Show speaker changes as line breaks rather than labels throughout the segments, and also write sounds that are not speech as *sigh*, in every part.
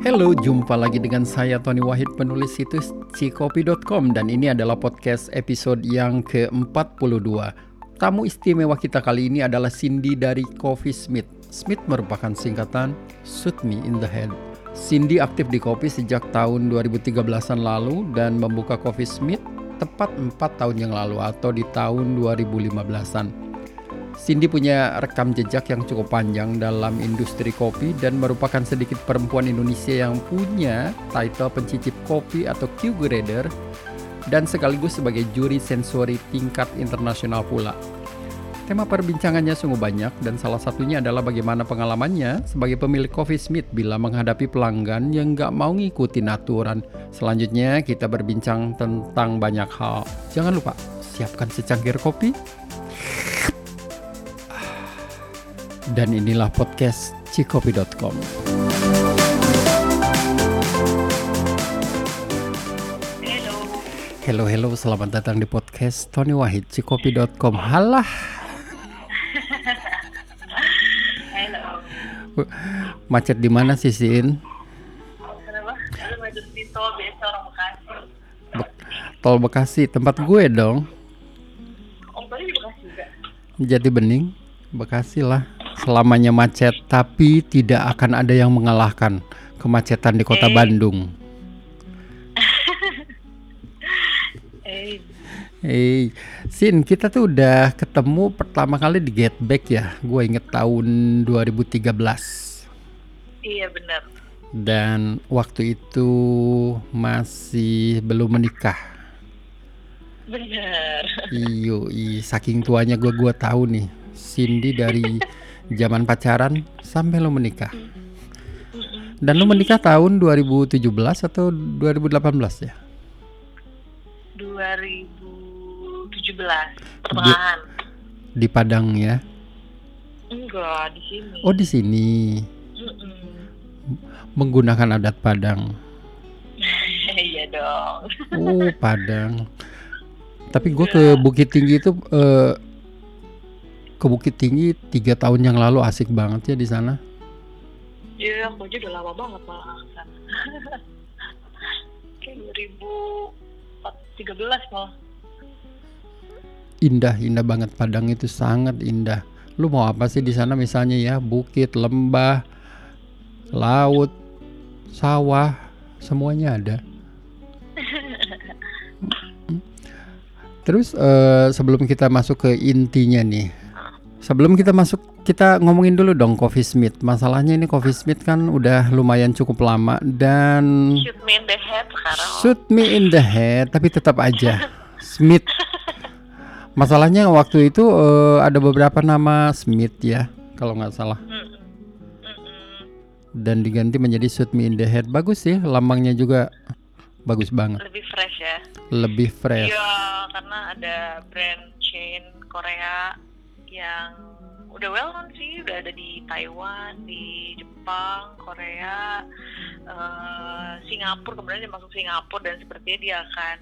Halo, jumpa lagi dengan saya Tony Wahid penulis situs cikopi.com dan ini adalah podcast episode yang ke-42. Tamu istimewa kita kali ini adalah Cindy dari Coffee Smith. Smith merupakan singkatan Shoot Me in the Head. Cindy aktif di kopi sejak tahun 2013-an lalu dan membuka Coffee Smith tepat 4 tahun yang lalu atau di tahun 2015-an. Cindy punya rekam jejak yang cukup panjang dalam industri kopi dan merupakan sedikit perempuan Indonesia yang punya title pencicip kopi atau Q-grader dan sekaligus sebagai juri sensori tingkat internasional pula. Tema perbincangannya sungguh banyak dan salah satunya adalah bagaimana pengalamannya sebagai pemilik Coffee Smith bila menghadapi pelanggan yang gak mau ngikutin aturan. Selanjutnya kita berbincang tentang banyak hal. Jangan lupa siapkan secangkir kopi, dan inilah podcast cikopi.com.
Halo.
Hello, hello, selamat datang di podcast Tony Wahid cikopi.com. Halah,
Halo.
macet di mana sih Sin?
Kenapa? Lu macet di tol biasa orang Bekasi.
Be- Tol Bekasi, tempat gue dong.
Om di Bekasi juga.
Jati Bening, Bekasi lah. Selamanya macet, tapi tidak akan ada yang mengalahkan kemacetan di kota
Eh.
Bandung. *laughs*
Eh,
Hey, Sin, kita tuh udah ketemu pertama kali di Get Back ya. Gue inget tahun 2013.
iya benar.
Dan waktu itu masih belum menikah.
Benar.
Iyo, i, saking tuanya gue gua tahu nih. Cindy dari *laughs* zaman pacaran sampai lo menikah. Dan lo menikah tahun 2017 atau 2018 ya?
2017 pertengahan.
Di Padang ya.
Enggak di sini.
Oh, di sini
Mm-mm.
menggunakan adat Padang. *laughs*
Iya dong.
Oh, Padang. *laughs* Tapi gue ke Bukit Tinggi itu eh, ke Bukit Tinggi tiga tahun yang lalu asik banget ya di sana.
Iya, aku aja udah lama banget malah *laughs* sana. Kayak 2013 malah.
Indah, indah banget Padang itu sangat indah. Lu mau apa sih di sana misalnya ya? Bukit, lembah, laut, sawah, semuanya ada. *laughs* Terus eh, sebelum kita masuk ke intinya nih, sebelum kita masuk kita ngomongin dulu dong Coffee Smith. Masalahnya ini Coffee Smith kan udah lumayan cukup lama dan
Shoot me in the head sekarang.
shoot me in the head, tapi tetap aja Smith. Masalahnya waktu itu eh, ada beberapa nama Smith ya, kalau nggak salah, dan diganti menjadi shoot me in the head. Bagus sih, lambangnya juga bagus banget,
Lebih fresh ya.
lebih fresh.
Iya, karena ada brand chain Korea yang udah well known sih, udah ada di Taiwan, di Jepang, Korea, eh, Singapura, kemudian dia masuk Singapura dan sepertinya dia akan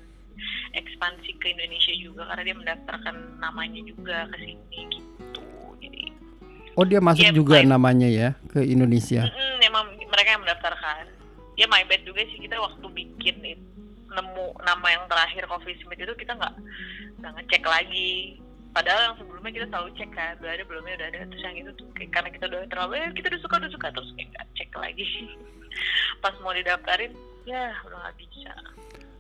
ekspansi ke Indonesia juga karena dia mendaftarkan namanya juga ke sini gitu. Jadi,
Oh dia masuk
Iya,
juga
baik.
namanya ya ke Indonesia.
mm-mm, emang mereka yang mendaftarkan. Ya my bad juga sih kita waktu bikin itu nemu nama yang terakhir Coffee Smith itu kita nggak nggak ngecek lagi padahal yang sebelumnya kita selalu cek kan udah ada belumnya udah ada terus yang itu tuh kayak, karena kita udah terlalu eh, kita udah suka udah suka terus kayak nggak cek lagi *laughs* pas mau didaftarin ya udah nggak bisa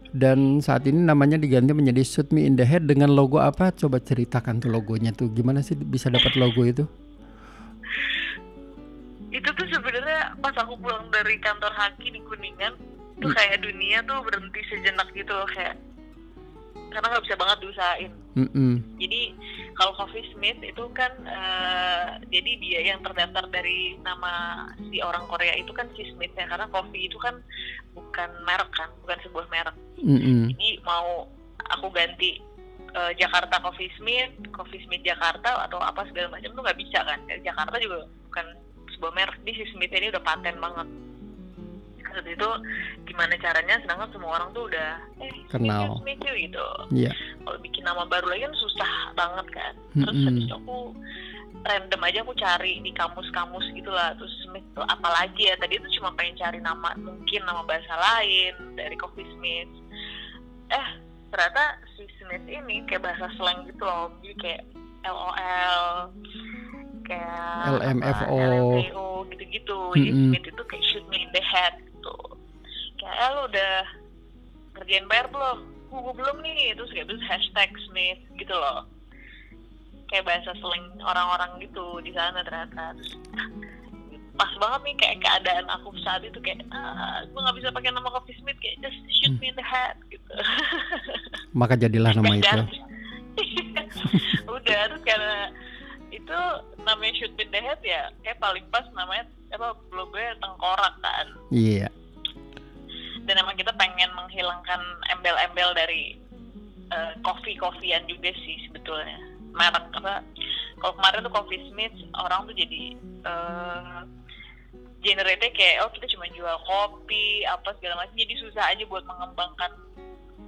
Dan saat ini namanya diganti menjadi shoot me in the head dengan logo apa? Coba ceritakan tuh logonya tuh. Gimana sih bisa dapat logo itu? *laughs*
itu tuh sebenarnya pas aku pulang dari kantor Haki di Kuningan tuh kayak dunia tuh berhenti sejenak gitu loh kayak karena nggak bisa banget diusahain
Mm-mm.
Jadi kalau Coffee Smith itu kan eh, jadi dia yang terdaftar dari nama si orang Korea itu kan si Smith ya karena coffee itu kan bukan merek kan, bukan sebuah merek.
Mm-mm.
Jadi mau aku ganti eh, Jakarta Coffee Smith, Coffee Smith Jakarta atau apa segala macam tuh nggak bisa kan. Jakarta juga bukan sebuah merek. Jadi si Smith ini udah paten banget. Saat itu gimana caranya? Sedangkan semua orang tuh udah eh
Kenal.
yuk gitu.
Iya.
kalau bikin nama baru lagi kan susah banget kan. Terus habis itu aku random aja aku cari di kamus-kamus gitulah. Terus Smith tuh apalagi ya tadi itu cuma pengen cari nama mungkin nama bahasa lain dari Coffee Smith. Eh ternyata si Smith ini kayak bahasa slang gitu loh. Jadi kayak LOL kayak
LMFO.
LMFO gitu-gitu. Jadi. Smith itu kayak shoot me in the head gitu. Kayak eh, lu udah kerjain PR belum? Oh, gue belum nih terus kayak terus hashtag Smith gitu loh. Kayak bahasa slang orang-orang gitu di sana ternyata. Terus pas banget nih kayak keadaan aku saat itu kayak ah, gue nggak bisa pakai nama Coffee Smith kayak just shoot me in the head gitu.
Maka jadilah nama itu. *laughs*
Udah terus karena itu namanya shoot in the head ya kayak paling pas namanya apa blognya tengkorak kan.
Iya.
dan emang kita pengen menghilangkan embel-embel dari uh, kopi-kopian juga sih sebetulnya. Merek apa kalau kemarin tuh Coffee Smith orang tuh jadi uh, generate kayak oh kita cuma jual kopi apa segala macam jadi susah aja buat mengembangkan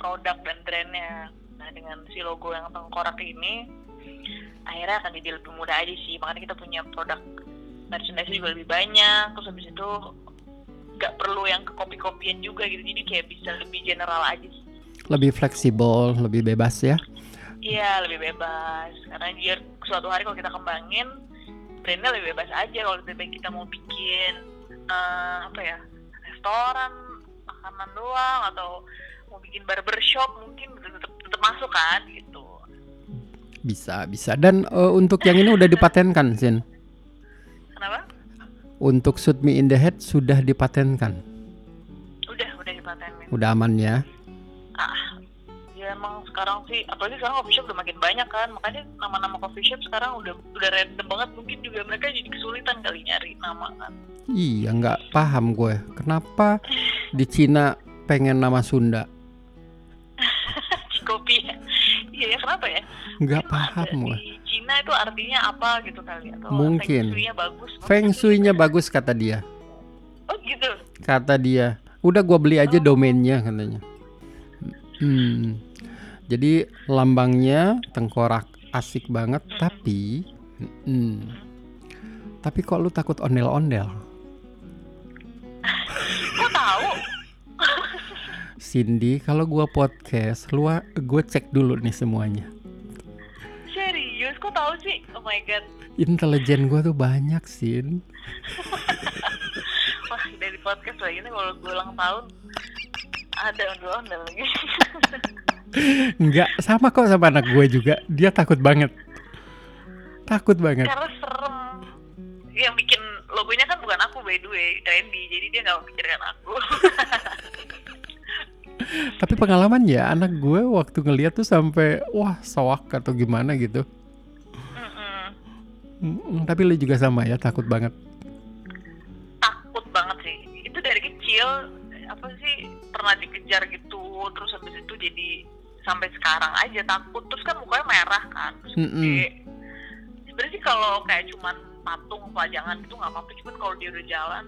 produk dan brandnya. Nah dengan si logo yang tengkorak ini akhirnya akan jadi lebih mudah aja sih. Makanya kita punya produk merchandise juga lebih banyak. Terus habis itu nggak perlu yang ke kopi-kopian juga gitu. Jadi kayak bisa lebih general aja sih.
Lebih fleksibel, lebih bebas ya.
iya lebih bebas. Karena biar suatu hari kalau kita kembangin brandnya lebih bebas aja. Kalau lebih baik kita mau bikin eh, apa ya restoran makanan doang atau mau bikin barbershop mungkin tetap tetap masuk kan gitu
Bisa, bisa. Dan eh, untuk yang ini udah dipatenkan, Sin.
kenapa
Untuk Shoot Me in the Head sudah dipatenkan.
udah udah dipatenin
Udah aman ya.
ah ya emang sekarang sih apalagi sekarang coffee shop udah makin banyak kan makanya nama-nama coffee shop sekarang udah udah random banget mungkin juga mereka jadi kesulitan kali nyari nama kan
Iya, nggak paham gue. Kenapa di Cina pengen nama Sunda? *laughs*
kopi iya ya kenapa ya
Nggak paham
di Cina itu artinya apa gitu kali atau
Mungkin.
feng shui-nya bagus
Feng Shui-nya bagus kata dia.
oh gitu
Kata dia. Udah gua beli aja domainnya katanya. Hmm. Jadi lambangnya tengkorak asik banget tapi hmm, tapi kok lu takut ondel-ondel?
kok tahu
Cindy, kalau gua podcast, lu gue cek dulu nih semuanya.
serius kok tahu sih oh my god
Intelijen gua tuh banyak, Sin. *laughs*
wah dari podcast lagi nih kalau gue ulang tahun ada ondel-ondel lagi *laughs*
Enggak, sama kok sama anak gue juga. Dia takut banget. Takut banget.
karena serem yang bikin logonya kan bukan aku by the way Randy jadi dia nggak memikirkan aku *laughs*
Tapi pengalaman ya, anak gue waktu ngeliat tuh sampai wah sawak atau gimana gitu.
Mm-mm.
Mm, Tapi lu juga sama ya, takut banget.
takut banget sih itu dari kecil apa sih pernah dikejar gitu terus habis itu jadi sampai sekarang aja takut terus kan mukanya merah kan terus
Mm-mm.
gede. sebenarnya sih kalau kayak cuman patung pajangan gitu nggak apa-apa cuman kalau dia udah jalan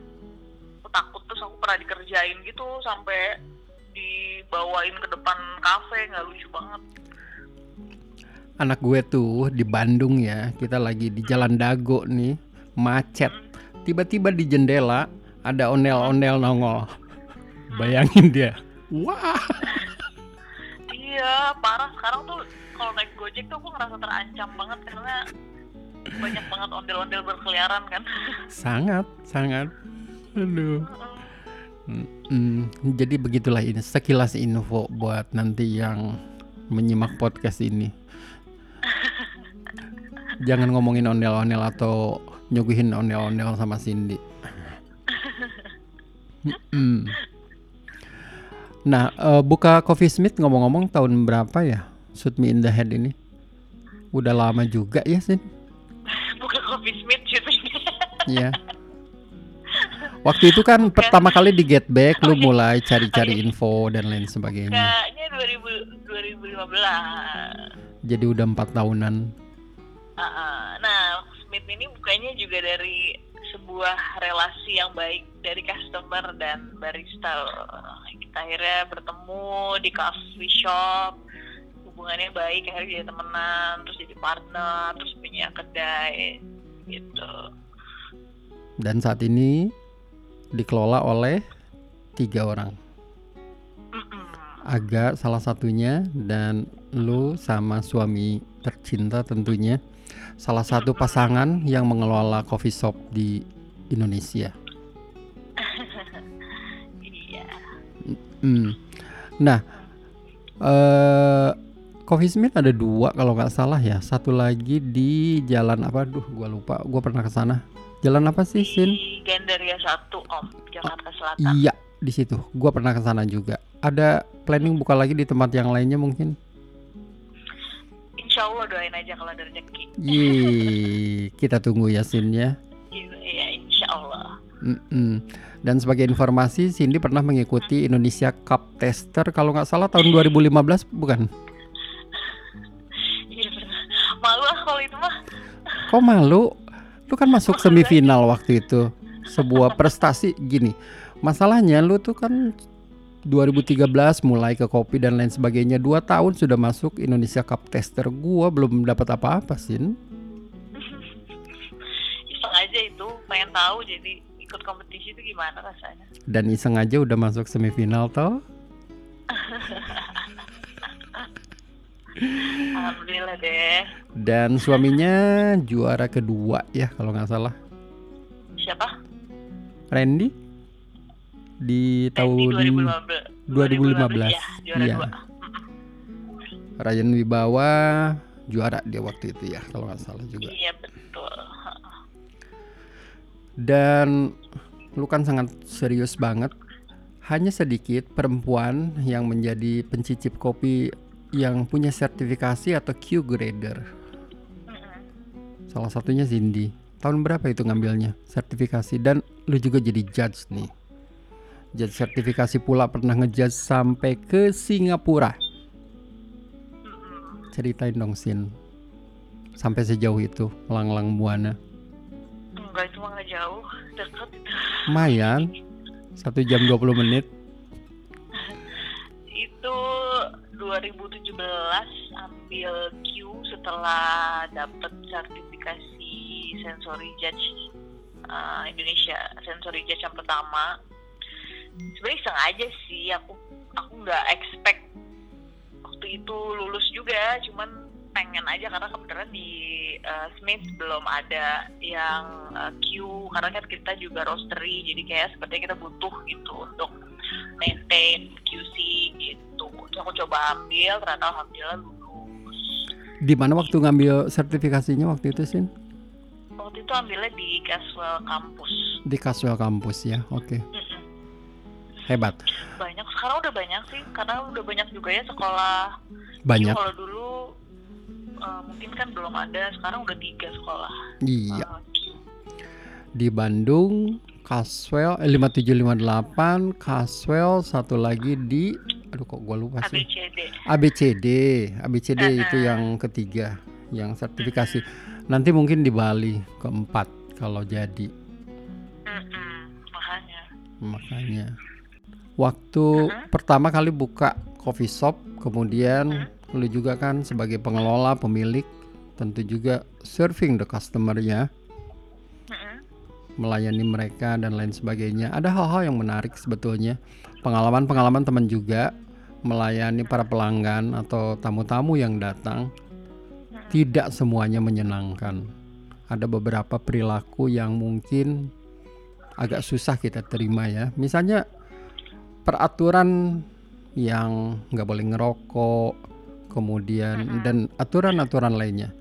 aku takut terus aku pernah dikerjain gitu sampai dibawain ke depan kafe nggak lucu banget
Anak gue tuh di Bandung ya, kita lagi di Jalan Dago nih, macet. Tiba-tiba di jendela ada ondel-ondel nongol. Bayangin dia. Wah,
iya parah sekarang tuh kalau naik gojek tuh aku ngerasa terancam banget karena banyak banget ondel-ondel berkeliaran kan
sangat, sangat. Aduh. Mm, jadi begitulah ini sekilas info buat nanti yang menyimak podcast ini. *laughs* Jangan ngomongin ondel-ondel atau nyuguhin ondel-ondel sama Cindy. Mm. Nah, eh, buka Coffee Smith ngomong-ngomong tahun berapa ya? Shoot Me in the Head ini. Udah lama juga ya, Sin?
bukan Coffee Smith syutingnya
Iya. Waktu itu kan
Bukan.
pertama kali di Get Back lu
Oh, iya.
mulai cari-cari
Oh, iya.
info dan lain sebagainya.
kayaknya 2000, 2015
Jadi udah empat tahunan.
Ah, ah. nah Smith ini bukannya juga dari sebuah relasi yang baik dari customer dan barista kita akhirnya bertemu di coffee shop hubungannya baik akhirnya jadi temenan terus jadi partner terus punya kedai gitu
Dan saat ini dikelola oleh tiga orang.
Mm-mm.
Aga salah satunya dan lu sama suami tercinta tentunya salah satu pasangan yang mengelola coffee shop di Indonesia. *laughs*
iya
Hmm. Nah, eh Coffee Smith ada dua kalau nggak salah ya. Satu lagi di jalan apa? Duh, gua lupa. Gua pernah ke sana. Jalan apa sih, Sin?
di 1 Om Jakarta Selatan
Iya, di situ. Gua pernah ke sana juga. Ada planning buka lagi di tempat yang lainnya mungkin?
Insya Allah doain aja kalau ada rezeki
Yeay, *laughs* kita tunggu ya, Sin ya.
Iya Insya Allah
Mm-mm. Dan sebagai informasi, Cindy pernah mengikuti Indonesia Cup Tester kalau nggak salah tahun 2015, bukan?
Iya malu ah kalau itu mah
Kok malu? Lu kan masuk semifinal waktu itu. Sebuah *laughs* prestasi gini. Masalahnya lu tuh kan 2013 mulai ke kopi dan lain sebagainya. Dua tahun sudah masuk Indonesia Cup Tester. Gua belum dapat apa-apa, Sin. *laughs*
iseng aja itu pengen tahu jadi ikut kompetisi itu gimana rasanya
Dan iseng aja udah masuk semifinal toh. *laughs*
Alhamdulillah deh
Dan suaminya juara kedua ya kalau nggak salah.
siapa
Randy di tahun
Randy
2015.
2015 ya juara
Iya.
dua
Ryan Wibawa juara dia waktu itu ya kalau nggak salah juga.
iya betul *laughs*
Dan lu kan sangat serius banget. Hanya sedikit perempuan yang menjadi pencicip kopi yang punya sertifikasi atau Q grader. Salah satunya Cindy. Tahun berapa itu ngambilnya sertifikasi dan lu juga jadi judge nih. Judge sertifikasi pula pernah ngejudge sampai ke Singapura. Ceritain dong Sin. Sampai sejauh itu melanglang buana.
enggak itu nggak jauh dekat itu
Lumayan. Satu jam 20 menit. *laughs*
itu 2017 ambil Q setelah dapat sertifikasi sensory judge uh, Indonesia sensory judge yang pertama. Sebenarnya iseng aja sih aku aku nggak expect waktu itu lulus juga cuman pengen aja karena kebetulan di uh, Smith belum ada yang uh, Q karena kan kita juga roastery jadi kayak sepertinya kita butuh gitu untuk maintain QC gitu. Terus aku coba ambil ternyata alhamdulillah lulus.
Di mana waktu ngambil sertifikasinya waktu itu Sin?
Waktu itu ambilnya di Caswell Campus
Di Casual Campus ya. Oke.
Mm-mm.
Hebat.
banyak sekarang udah banyak sih karena udah banyak juga ya sekolah
Banyak.
kalau dulu uh, mungkin kan belum ada sekarang udah tiga sekolah
Iya.
uh.
Di Bandung Caswell eh, 5758 Caswell satu lagi di aduh kok gua lupa sih.
ABCD
ABCD. ABCD itu
Uh-uh.
yang ketiga yang sertifikasi. Nanti mungkin di Bali keempat kalau jadi.
Mm-mm, makanya
Makanya waktu
Uh-huh.
pertama kali buka coffee shop, kemudian lu juga kan sebagai pengelola, pemilik, tentu juga serving the customer ya,
Mm-mm.
melayani mereka dan lain sebagainya. Ada hal-hal yang menarik sebetulnya. Pengalaman-pengalaman teman juga melayani para pelanggan atau tamu-tamu yang datang tidak semuanya menyenangkan. Ada beberapa perilaku yang mungkin agak susah kita terima ya. Misalnya peraturan yang nggak boleh ngerokok, kemudian dan aturan-aturan lainnya.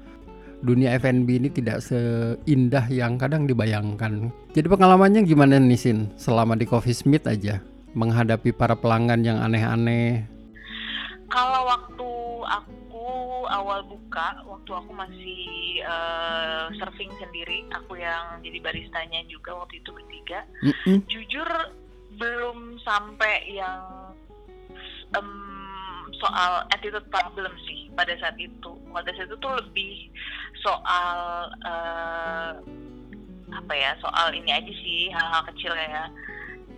Dunia F&B ini tidak seindah yang kadang dibayangkan. Jadi pengalamannya gimana nih Sin selama di Coffee Smith aja menghadapi para pelanggan yang aneh-aneh?
Kalau waktu aku awal buka, waktu aku masih eh, surfing sendiri, aku yang jadi baristanya juga waktu itu bertiga.
Mm-mm.
Jujur belum sampai yang em, soal attitude problem sih pada saat itu. Pada saat itu tuh lebih soal eh, apa ya? Soal ini aja sih hal-hal kecil kayak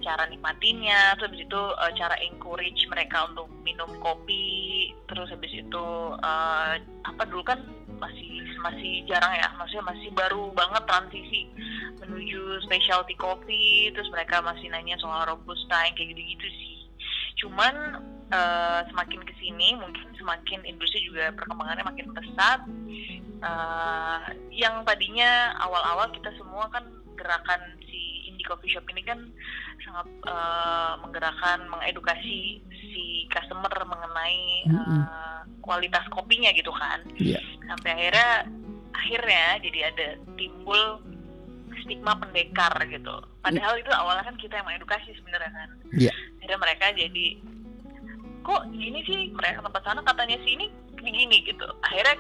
cara nikmatinya, terus habis itu eh, cara encourage mereka untuk minum kopi, terus habis itu uh, apa dulu kan masih masih jarang ya maksudnya masih baru banget transisi menuju specialty coffee terus mereka masih nanya soal robusta yang kayak gitu-gitu sih. Cuman uh, semakin ke sini mungkin semakin industri juga perkembangannya makin pesat. Uh, yang tadinya awal-awal kita semua kan gerakan si indie coffee shop ini kan sangat uh, menggerakkan mengedukasi si customer mengenai mm -hmm. uh, kualitas kopinya gitu kan yeah. sampai akhirnya akhirnya jadi ada timbul stigma pendekar gitu padahal itu awalnya kan kita yang mengedukasi sebenarnya kan yeah. akhirnya mereka jadi kok gini sih mereka tempat sana katanya sih ini begini gitu akhirnya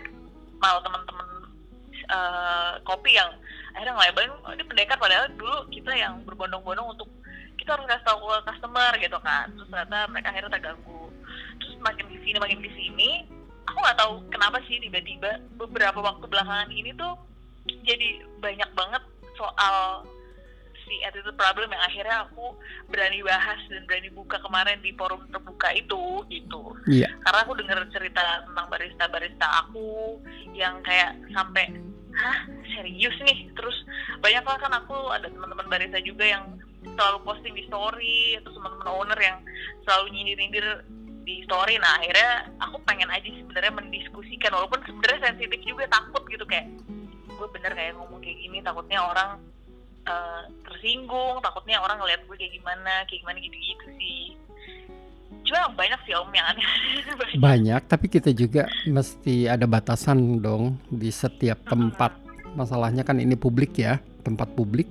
malah teman-teman uh, kopi yang akhirnya ngelabain oh, ini pendekar padahal dulu kita yang berbondong-bondong untuk kita harus kasih tahu ke customer gitu kan. Terus ternyata mereka akhirnya terganggu. Terus makin di sini makin di sini aku nggak tahu kenapa sih tiba-tiba beberapa waktu belakangan ini tuh jadi banyak banget soal si attitude problem yang akhirnya aku berani bahas dan berani buka kemarin di forum terbuka itu gitu.
Yeah.
karena aku dengar cerita tentang barista barista aku yang kayak sampai hah? Serius nih? Terus banyak lah kan aku ada teman-teman barista juga yang selalu posting di story atau teman-teman owner yang selalu nyindir-nyindir di story. Nah akhirnya aku pengen aja sebenarnya mendiskusikan walaupun sebenarnya sensitif juga takut gitu kayak gue bener kayak ngomong kayak gini? Takutnya orang uh, tersinggung takutnya orang ngeliat gue kayak gimana kayak gimana gitu-gitu sih cuma banyak sih om yang aneh *laughs*
banyak. banyak tapi kita juga mesti ada batasan dong di setiap tempat masalahnya kan ini publik ya tempat publik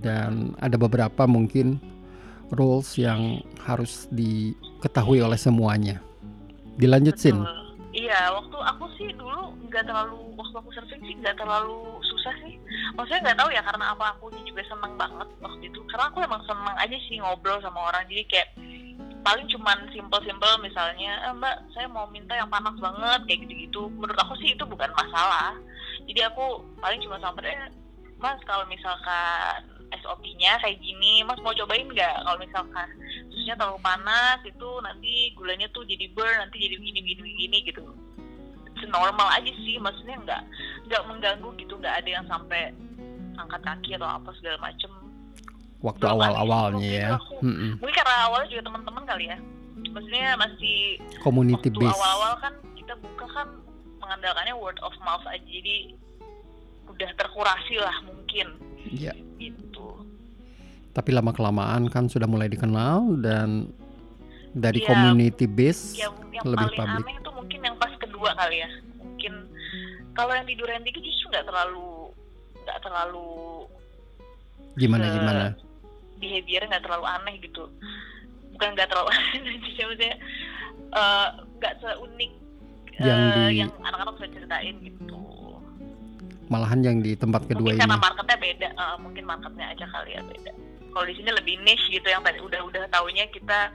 dan ada beberapa mungkin rules yang harus diketahui oleh semuanya. Dilanjut Sin.
Iya, waktu aku sih dulu nggak terlalu waktu aku surfing sih nggak terlalu susah sih. Maksudnya nggak tahu ya karena apa aku juga senang banget waktu itu. Karena aku emang senang aja sih ngobrol sama orang. Jadi kayak paling cuman simple-simple misalnya, eh, Mbak saya mau minta yang panas banget kayak gitu-gitu. Menurut aku sih itu bukan masalah. Jadi aku paling cuma sampai Mas kalau misalkan SOP-nya kayak gini, Mas mau cobain nggak? Kalau misalkan susunya terlalu panas itu nanti gulanya tuh jadi burn, nanti jadi begini begini begini gitu. Normal aja sih, maksudnya nggak nggak mengganggu gitu, nggak ada yang sampai angkat kaki atau apa segala macem.
Waktu awal-awalnya ya.
Aku, mm Mungkin karena awalnya juga teman-teman kali ya. Maksudnya masih
community base.
Awal-awal kan kita buka kan mengandalkannya word of mouth aja, jadi udah terkurasi lah mungkin.
Iya. Gitu tapi lama kelamaan kan sudah mulai dikenal dan dari ya, community base ya, yang lebih paling public.
aneh itu mungkin yang pas kedua kali ya mungkin kalau yang di Duren Tiga justru nggak terlalu nggak terlalu
gimana gimana
behavior nggak terlalu aneh gitu. Bukan nggak terlalu *laughs* aneh maksudnya eh, nggak uh, seunik
yang uh, di
yang anak-anak bisa ceritain gitu.
Malahan yang di tempat kedua
mungkin
ini.
karena marketnya beda uh, mungkin marketnya aja kali ya beda. Kalau di sini lebih niche gitu yang tadi udah udah taunya kita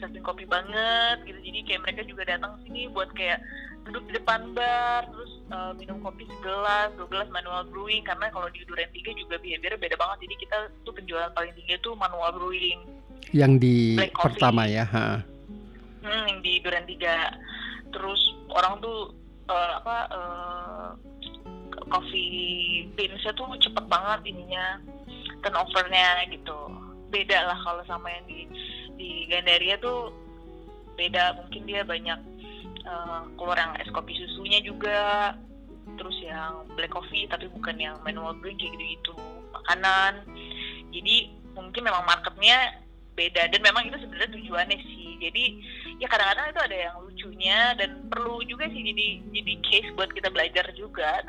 surfing kopi banget gitu. Jadi kayak mereka juga datang sini buat kayak duduk di depan bar terus uh, minum kopi segelas dua gelas manual brewing karena kalau di Duren tiga juga behavior beda banget. Jadi kita tuh penjualan paling tinggi tuh manual brewing.
Yang di pertama ya ha.
Hmm, yang di Duren tiga. Terus orang tuh uh, apa uh, coffee beansnya tuh cepet banget ininya turnovernya gitu. Beda lah kalau sama yang di di Gandaria tuh beda. Mungkin dia banyak uh, keluar yang es kopi susunya juga. Terus yang black coffee tapi bukan yang manual brewing kayak gitu gitu makanan. Jadi mungkin memang marketnya beda. Dan memang itu sebenarnya tujuannya sih. Jadi ya kadang-kadang itu ada yang lucunya dan perlu juga sih jadi jadi case buat kita belajar juga.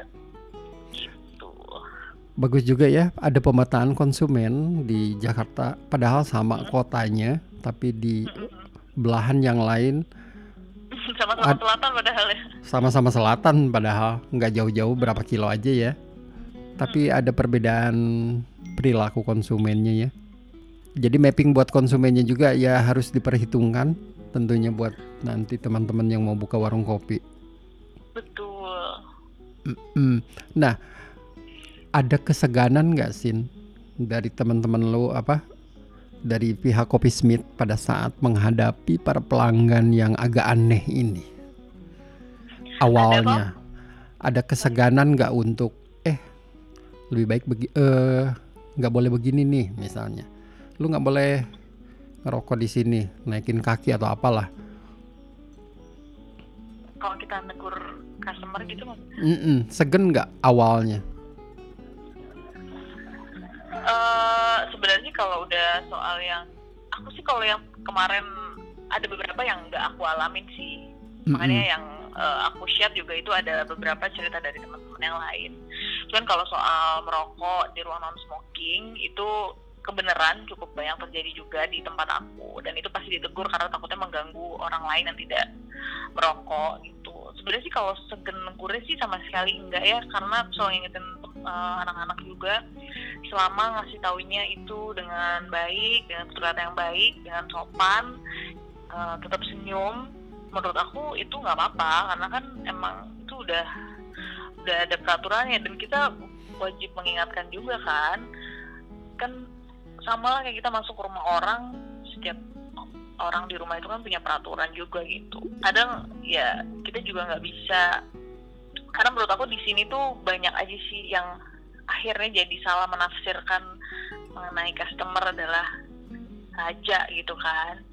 Bagus juga ya ada pemetaan konsumen di Jakarta. Padahal sama kotanya tapi di belahan yang lain
sama-sama selatan padahal ya.
Sama-sama selatan padahal nggak jauh-jauh berapa kilo aja ya. Tapi ada perbedaan perilaku konsumennya ya. Jadi mapping buat konsumennya juga ya harus diperhitungkan tentunya buat nanti teman-teman yang mau buka warung kopi.
Betul.
Nah ada keseganan nggak sin dari teman-teman lo apa dari pihak Kopi Smith pada saat menghadapi para pelanggan yang agak aneh ini? awalnya ada, keseganan nggak untuk eh lebih baik begi eh nggak boleh begini nih misalnya. Lu nggak boleh ngerokok di sini naikin kaki atau apalah.
Kalau kita negur customer gitu
mm -mm, segen nggak awalnya
uh, sebenarnya kalau udah soal yang aku sih kalau yang kemarin ada beberapa yang nggak aku alamin sih mm-hmm. makanya yang uh, aku share juga itu ada beberapa cerita dari teman-teman yang lain cuman kalau soal merokok di ruang non smoking itu kebenaran cukup banyak terjadi juga di tempat aku. Dan itu pasti ditegur karena takutnya mengganggu orang lain yang tidak merokok gitu. Sebenarnya sih kalau segen negurnya sih sama sekali enggak ya karena selalu ngingetin uh, anak-anak juga selama ngasih taunya itu dengan baik dengan tutur yang baik dengan sopan uh, tetap senyum. Menurut aku itu nggak apa-apa karena kan emang itu udah udah ada peraturannya. Dan kita wajib mengingatkan juga kan kan sama lah kayak kita masuk ke rumah orang setiap orang di rumah itu kan punya peraturan juga gitu. Kadang ya kita juga nggak bisa. Karena menurut aku di sini tuh banyak aja sih yang akhirnya jadi salah menafsirkan mengenai customer adalah raja gitu kan.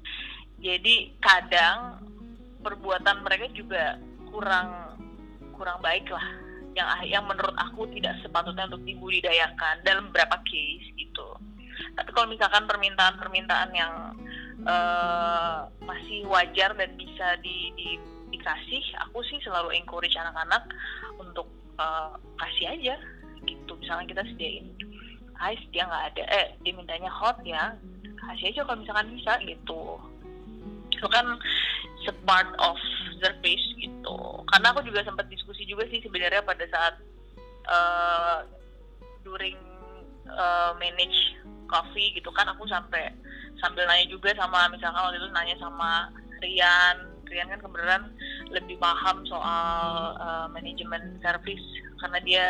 Jadi kadang perbuatan mereka juga kurang kurang baik lah. Yang yang menurut aku tidak sepatutnya untuk dibudidayakan dalam beberapa case gitu tapi kalau misalkan permintaan-permintaan yang uh, masih wajar dan bisa di, di dikasih aku sih selalu encourage anak-anak untuk uh, kasih aja gitu. Misalnya kita sediain ice dia nggak ada eh dia mintanya hot ya kasih aja kalau misalkan bisa gitu. Itu kan part of service gitu. Karena aku juga sempat diskusi juga sih sebenarnya pada saat uh, during uh, manage coffee gitu kan aku sampai sambil nanya juga sama misalkan waktu itu nanya sama Rian Rian kan kebetulan lebih paham soal uh, manajemen service karena dia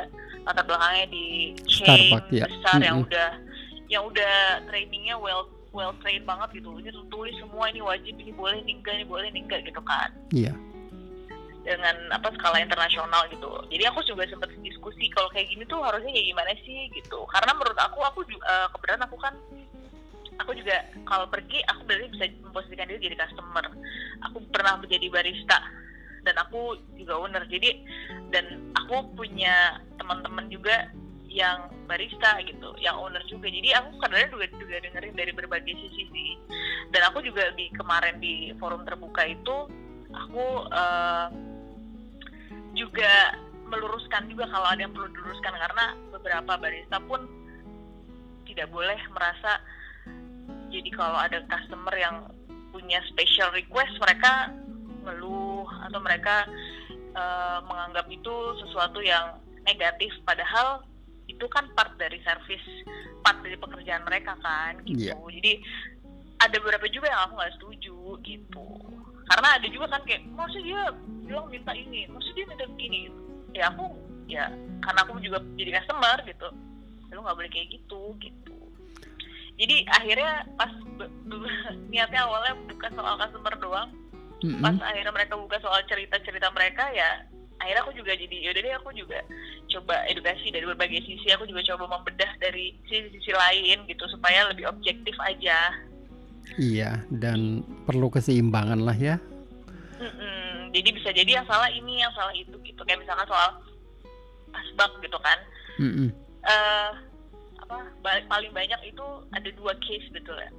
latar belakangnya di chain Starbucks, ya. besar mm -hmm. yang udah yang udah trainingnya well well trained banget gitu ini tulis semua ini wajib ini boleh ini enggak ini boleh ini enggak gitu kan
iya yeah.
Dengan apa skala internasional gitu jadi aku juga sempat diskusi kalau kayak gini tuh harusnya kayak gimana sih gitu karena menurut aku aku uh, kebetulan aku kan aku juga kalau pergi aku berarti bisa memposisikan diri jadi customer aku pernah menjadi barista dan aku juga owner jadi dan aku punya teman-teman juga yang barista gitu, yang owner juga. Jadi aku kadang juga juga dengerin dari berbagai sisi sih. Dan aku juga di kemarin di forum terbuka itu aku uh, juga meluruskan juga kalau ada yang perlu diluruskan karena beberapa barista pun tidak boleh merasa jadi kalau ada customer yang punya special request mereka ngeluh atau mereka uh, menganggap itu sesuatu yang negatif. Padahal itu kan part dari service part dari pekerjaan mereka kan gitu. Yeah. jadi ada beberapa juga yang aku nggak setuju gitu karena ada juga kan kayak maksud dia bilang minta ini maksud dia minta begini gitu. ya aku ya karena aku juga jadi customer gitu lu nggak boleh kayak gitu gitu jadi akhirnya pas *laughs* niatnya awalnya bukan soal customer doang mm-hmm. pas akhirnya mereka buka soal cerita-cerita mereka ya akhirnya aku juga jadi yaudah deh aku juga coba edukasi dari berbagai sisi aku juga coba membedah dari sisi-sisi lain gitu supaya lebih objektif aja
iya dan perlu keseimbangan lah ya.
Mm-mm. jadi bisa jadi yang salah ini yang salah itu gitu. Kayak misalkan soal asbak gitu kan.
Mm
uh, apa paling banyak itu ada dua case betul ya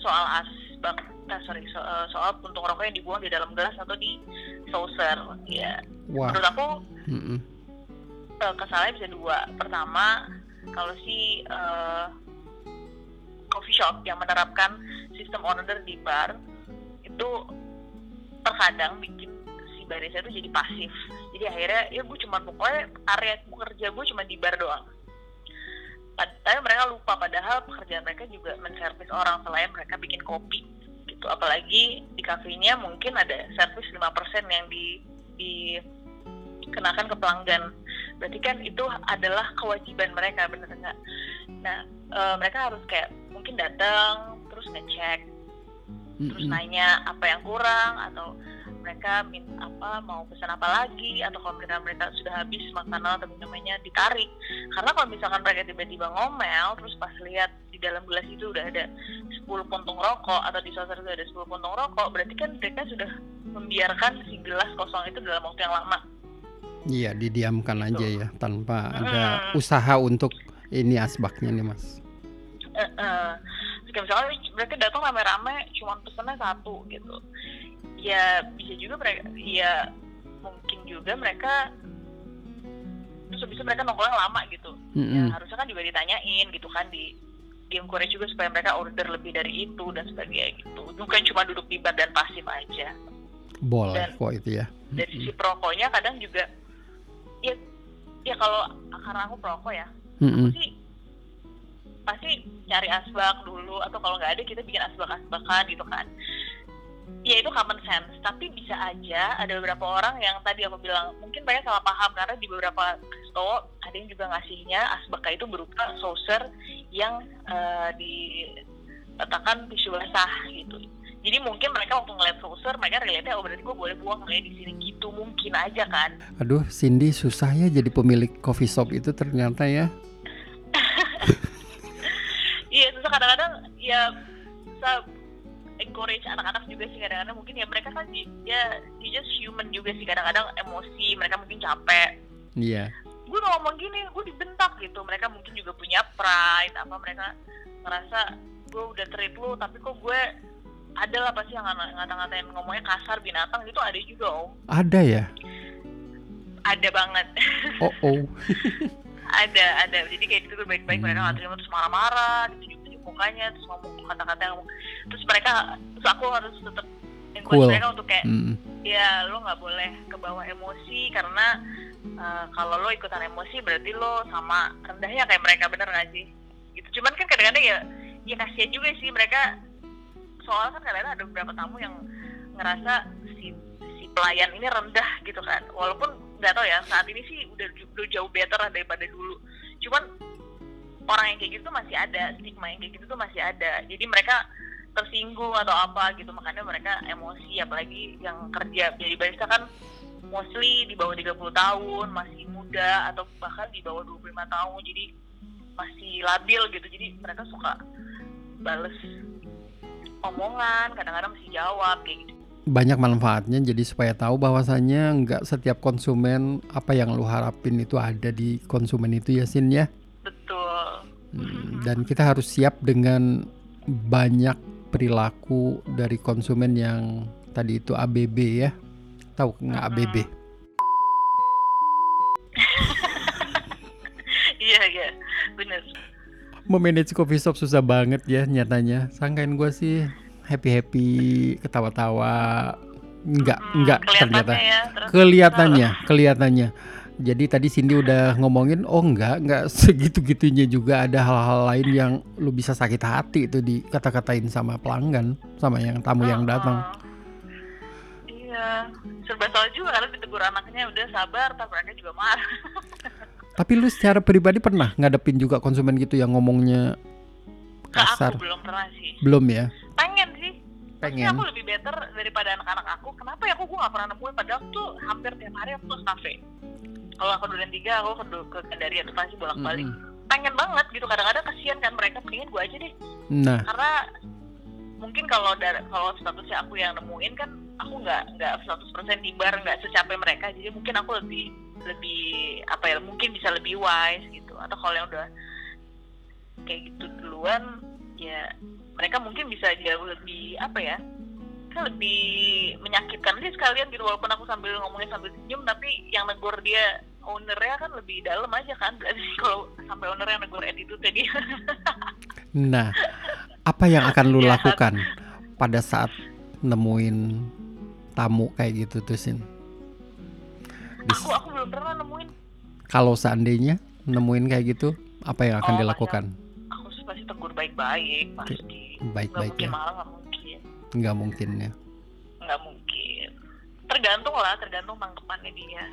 soal asbak eh, sorry so, uh, soal puntung rokok yang dibuang di dalam gelas atau di saucer ya. Wah. menurut aku mm -mm. Uh, kesalahannya bisa dua. Pertama kalau si uh, coffee shop yang menerapkan sistem order di bar itu terkadang bikin si barista itu jadi pasif. Jadi akhirnya ya gue cuma pokoknya area kerja gue cuma di bar doang. Tapi mereka lupa padahal pekerjaan mereka juga menservis orang selain mereka bikin kopi gitu. Apalagi di kafenya mungkin ada servis 5% yang di dikenakan ke pelanggan. Berarti kan itu adalah kewajiban mereka bener nggak? Nah e, mereka harus kayak mungkin datang terus ngecek terus nanya apa yang kurang atau mereka min apa mau pesan apa lagi atau kalau mereka mereka sudah habis makanan atau minumannya ditarik. Karena kalau misalkan mereka tiba-tiba ngomel terus pas lihat di dalam gelas itu udah ada 10 puntung rokok atau di saucer itu ada 10 puntung rokok berarti kan mereka sudah membiarkan si gelas kosong itu dalam waktu yang lama
Iya, didiamkan
Gitu.
aja ya tanpa
Mm-mm.
ada usaha untuk ini asbaknya nih, Mas.
Eh, eh. Terus kayak misalnya mereka datang rame-rame cuma pesennya satu gitu ya bisa juga mereka ya mungkin juga mereka terus habis itu mereka nongkrongnya lama gitu
Mm-mm.
ya harusnya kan juga ditanyain gitu kan di di encourage juga supaya mereka order lebih dari itu dan sebagainya gitu bukan cuma duduk di bar dan pasif aja
Boleh
dan-
kok itu ya.
dari sisi perokoknya kadang juga ya ya kalau karena aku perokok ya
Mm-mm.
sih pasti cari asbak dulu atau kalau nggak ada kita bikin asbak-asbakan gitu kan ya itu common sense tapi bisa aja ada beberapa orang yang tadi aku bilang mungkin banyak salah paham karena di beberapa resto ada yang juga ngasihnya asbaknya itu berupa saucer yang eh, diletakkan tisu basah gitu jadi mungkin mereka waktu ngeliat saucer mereka relate oh berarti gue boleh buang kayak di sini? Gitu mungkin aja kan.
Aduh, Cindy susah ya jadi pemilik coffee shop itu ternyata ya. *laughs*
Iya, susah. Kadang-kadang ya bisa encourage anak-anak juga sih. Kadang-kadang mungkin ya mereka kan ya they just human juga sih. Kadang-kadang emosi mereka mungkin capek.
Iya.
gue udah ngomong gini gue dibentak gitu. Mereka mungkin juga punya pride apa mereka ngerasa gue udah treat lu tapi kok gue ada lah pasti yang ngata- ngata-ngatain ngomongnya kasar binatang gitu ada juga om
Ada ya?
ada banget *laughs*
Oh, oh.
ada ada jadi kayak gitu tuh baik-baik mereka
Hmm.
nggak terima terus marah-marah ditunjuk-tunjuk mukanya terus ngomong kata-kata yang terus mereka terus aku harus tetap
Cool.
mereka untuk kayak
Mm.
ya lo nggak boleh kebawa emosi karena uh, kalau lo ikutan emosi berarti lo sama rendahnya kayak mereka bener nggak sih gitu cuman kan kadang-kadang ya ya kasihan juga sih mereka soalnya kan kadang-kadang ada beberapa tamu yang ngerasa si si pelayan ini rendah gitu kan. Walaupun nggak tahu ya saat ini sih udah, udah jauh better lah daripada dulu. Cuman orang yang kayak gitu tuh masih ada stigma yang kayak gitu tuh masih ada. Jadi mereka tersinggung atau apa gitu makanya mereka emosi. Apalagi yang kerja jadi barista kan mostly di bawah 30 tahun masih muda atau bahkan di bawah 25 tahun. Jadi masih labil gitu. Jadi mereka suka bales omongan kadang-kadang mesti jawab kayak gitu
Banyak manfaatnya jadi supaya tahu bahwasannya nggak setiap konsumen apa yang lu harapin itu ada di konsumen itu ya Sin ya.
betul
Hmm, Dan kita harus siap dengan banyak perilaku dari konsumen yang tadi itu ABB ya. Tahu nggak
Mm-mm.
ABB? *laughs*
iya iya bener
Memanage coffee shop susah banget ya nyatanya. Sangkain gue sih happy-happy, ketawa-tawa. Enggak,
Hmm,
enggak
kelihatannya
ternyata.
ya terus
Kelihatannya, kelihatannya. Jadi tadi Cindy udah ngomongin, oh enggak, enggak *laughs* segitu-gitunya juga ada hal-hal lain yang lu bisa sakit hati itu dikata-katain sama pelanggan, sama yang tamu yang datang.
Heeh. Iya, serba salah juga karena ditegur anaknya udah sabar, tapi mereka juga marah. *laughs*
Tapi lu secara pribadi pernah ngadepin juga konsumen gitu yang ngomongnya
Ke
kasar?
aku belum pernah sih.
Belum ya?
Pengen sih. Maksudnya
Pengen.
aku lebih better daripada anak-anak aku. Kenapa ya aku gue gak pernah nemuin padahal tuh hampir tiap hari aku ke kafe. Kalau aku duren tiga, aku ke, ke Gandaria tuh pasti bolak-balik.
Mm-mm.
Pengen banget gitu. Kadang-kadang kasihan kan mereka, mendingan gue aja deh.
Nah,
Karena mungkin kalau dar- kalau statusnya aku yang nemuin kan aku nggak nggak 100% tibar nggak secapek mereka. Jadi mungkin aku lebih lebih apa ya mungkin bisa lebih wise gitu. Atau kalau yang udah kayak gitu duluan ya mereka mungkin bisa jauh lebih apa ya kan lebih menyakitkan dia sekalian gitu. Walaupun aku sambil ngomongnya sambil senyum tapi yang negur dia ownernya kan lebih dalam aja kan. Berarti *laughs* kalau sampai ownernya negur attitude dia.
Nah, apa yang akan lu
Jahat.
lakukan pada saat nemuin tamu kayak gitu tuh Sin? Dis-
aku aku belum pernah nemuin
Kalau seandainya nemuin kayak gitu, apa yang akan
Oh,
dilakukan?
aku pasti tegur baik-baik pasti
Baik-baik ya,
malah nggak mungkin
nggak mungkin ya.
nggak mungkin tergantung lah tergantung tanggapannya dia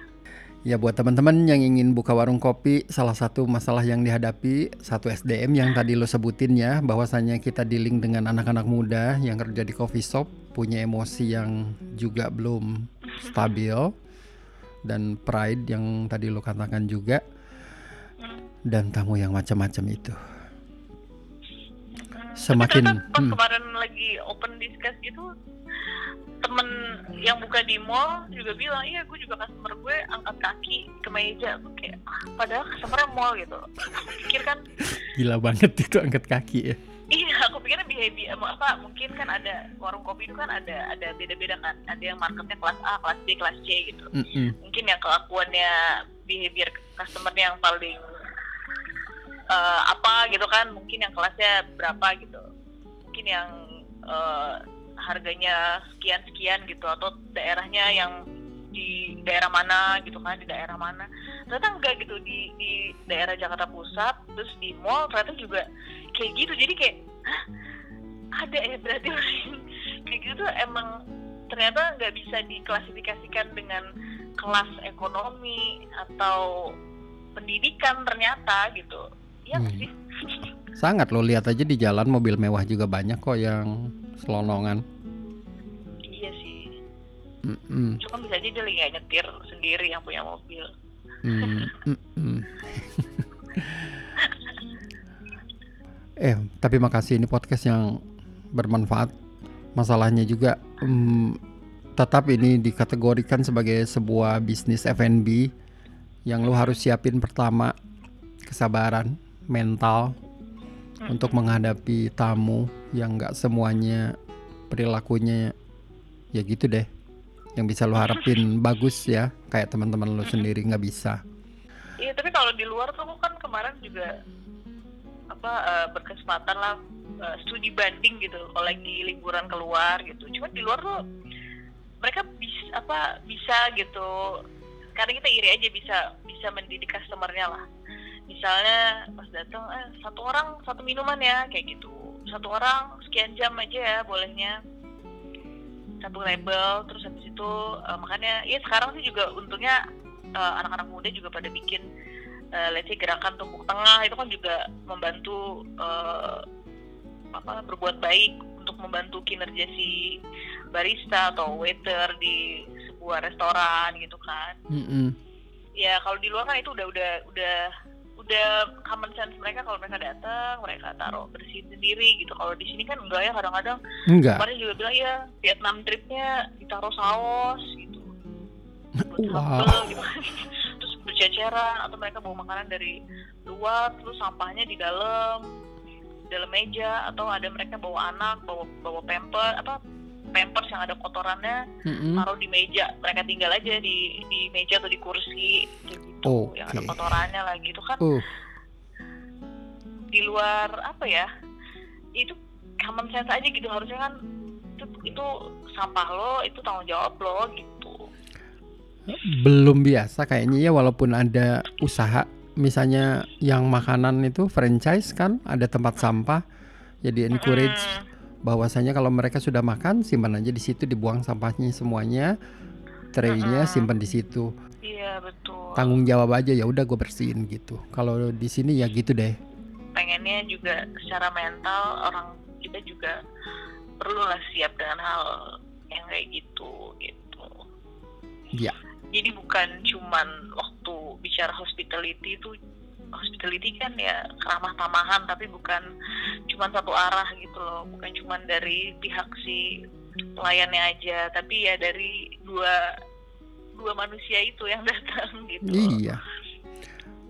Ya buat teman-teman yang ingin buka warung kopi, salah satu masalah yang dihadapi satu SDM yang tadi lo sebutin ya, bahwasanya kita dealing dengan anak-anak muda yang kerja di coffee shop punya emosi yang juga belum stabil dan pride yang tadi lo katakan juga dan tamu yang macam-macam itu.
Hmm.
Semakin
Tapi ternyata pas
hmm,
kemarin lagi open discuss gitu temen yang buka di mall juga bilang iya gue juga customer gue angkat kaki ke meja Gue kayak ah, padahal customer mall gitu aku pikir kan
gila banget itu angkat kaki ya.
iya aku pikirnya behavior em, apa mungkin kan ada warung kopi itu kan ada ada beda-beda kan ada yang marketnya kelas A kelas B kelas C gitu
Mm-mm.
mungkin yang kelakuannya behavior customer yang paling eh, apa gitu kan mungkin yang kelasnya berapa gitu. Mungkin yang eh, harganya sekian sekian gitu atau daerahnya yang di daerah mana gitu kan di daerah mana. Ternyata enggak gitu di di daerah Jakarta Pusat terus di mall ternyata juga kayak gitu. Jadi kayak Hah, ada ya berarti *laughs* kayak gitu emang ternyata nggak bisa diklasifikasikan dengan kelas ekonomi atau pendidikan ternyata gitu ya nggak
Hmm.
sih
Sangat lo lihat aja di jalan mobil mewah juga banyak kok yang selonongan.
iya sih
Mm-mm.
cuma bisa aja dia lagi nyetir sendiri yang punya mobil
Mm, *laughs* eh, tapi makasih ini podcast yang bermanfaat. Masalahnya juga mm, tetap ini dikategorikan sebagai sebuah bisnis F&B yang lo harus siapin pertama kesabaran mental untuk menghadapi tamu yang nggak semuanya perilakunya ya gitu deh yang bisa lo harapin bagus ya kayak teman-teman lo sendiri nggak bisa
Iya, tapi kalau di luar tuh aku kan kemarin juga apa eh, berkesempatan lah eh, studi banding gitu kalau lagi liburan keluar gitu. Cuma di luar tuh mereka bisa apa bisa gitu. Karena kita iri aja bisa bisa mendidik customernya lah. Misalnya pas datang eh satu orang satu minuman ya kayak gitu. Satu orang sekian jam aja ya bolehnya satu label terus habis itu eh, makanya ya sekarang sih juga untungnya eh, anak-anak muda juga pada bikin eh, let's say gerakan tumpuk tengah itu kan juga membantu eh, apa berbuat baik untuk membantu kinerja si barista atau waiter di sebuah restoran gitu kan
Mm-mm.
ya kalau di luar kan itu udah udah udah udah common sense mereka kalau mereka datang mereka taruh bersihin sendiri gitu. Kalau di sini kan enggak ya kadang-kadang
enggak.
kemarin juga bilang ya Vietnam tripnya ditaruh saus gitu.
Wow.
gitu. *laughs* Terus berceceran atau mereka bawa makanan dari luar terus sampahnya di dalam dalam meja atau ada mereka bawa anak bawa bawa pamper apa pampers yang ada kotorannya
Mm-mm.
taruh di meja. Mereka tinggal aja di di meja atau di kursi gitu. Yang ada kotorannya lagi itu kan.
Uh,
di luar apa ya itu common sense aja gitu. Harusnya kan itu, itu sampah lo itu tanggung jawab lo gitu.
Belum biasa kayaknya ya walaupun ada usaha. Misalnya yang makanan itu franchise kan ada tempat sampah. Jadi encourage
Mm-mm.
Bahwasanya kalau mereka sudah makan simpan aja di situ dibuang sampahnya semuanya traynya
Mm-mm.
simpan di situ.
Iya betul.
Tanggung jawab aja ya udah gue bersihin gitu. Kalau di sini ya gitu deh.
Pengennya juga secara mental orang kita juga perlu lah siap dengan hal yang kayak gitu gitu.
Iya.
jadi bukan cuman waktu bicara hospitality itu hospitality kan ya keramah tamahan tapi bukan cuman satu arah gitu loh bukan cuman dari pihak si pelayannya aja tapi ya dari dua dua manusia itu yang *laughs* datang gitu
iya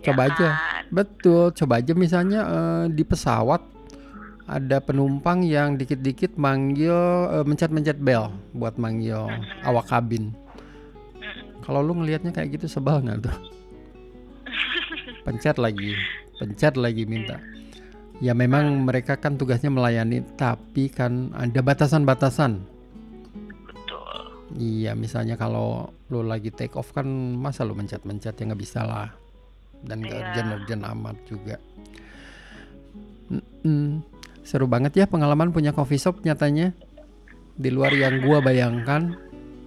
Ya
coba aja.
kan?
betul coba aja misalnya eh, di pesawat ada penumpang yang dikit-dikit manggil eh, mencet-mencet bel buat manggil awak kabin. Kalau lu ngelihatnya kayak gitu sebel nggak tuh? Pencet lagi, pencet lagi minta. Ya memang mereka kan tugasnya melayani, tapi kan ada batasan-batasan.
betul
Iya, misalnya kalau lu lagi take off kan masa lu mencet-mencet ya nggak bisa lah. Dan nggak
Iya.
urgent-urgent amat juga. Mm-mm. Seru banget ya pengalaman punya coffee shop nyatanya. Di luar yang gua bayangkan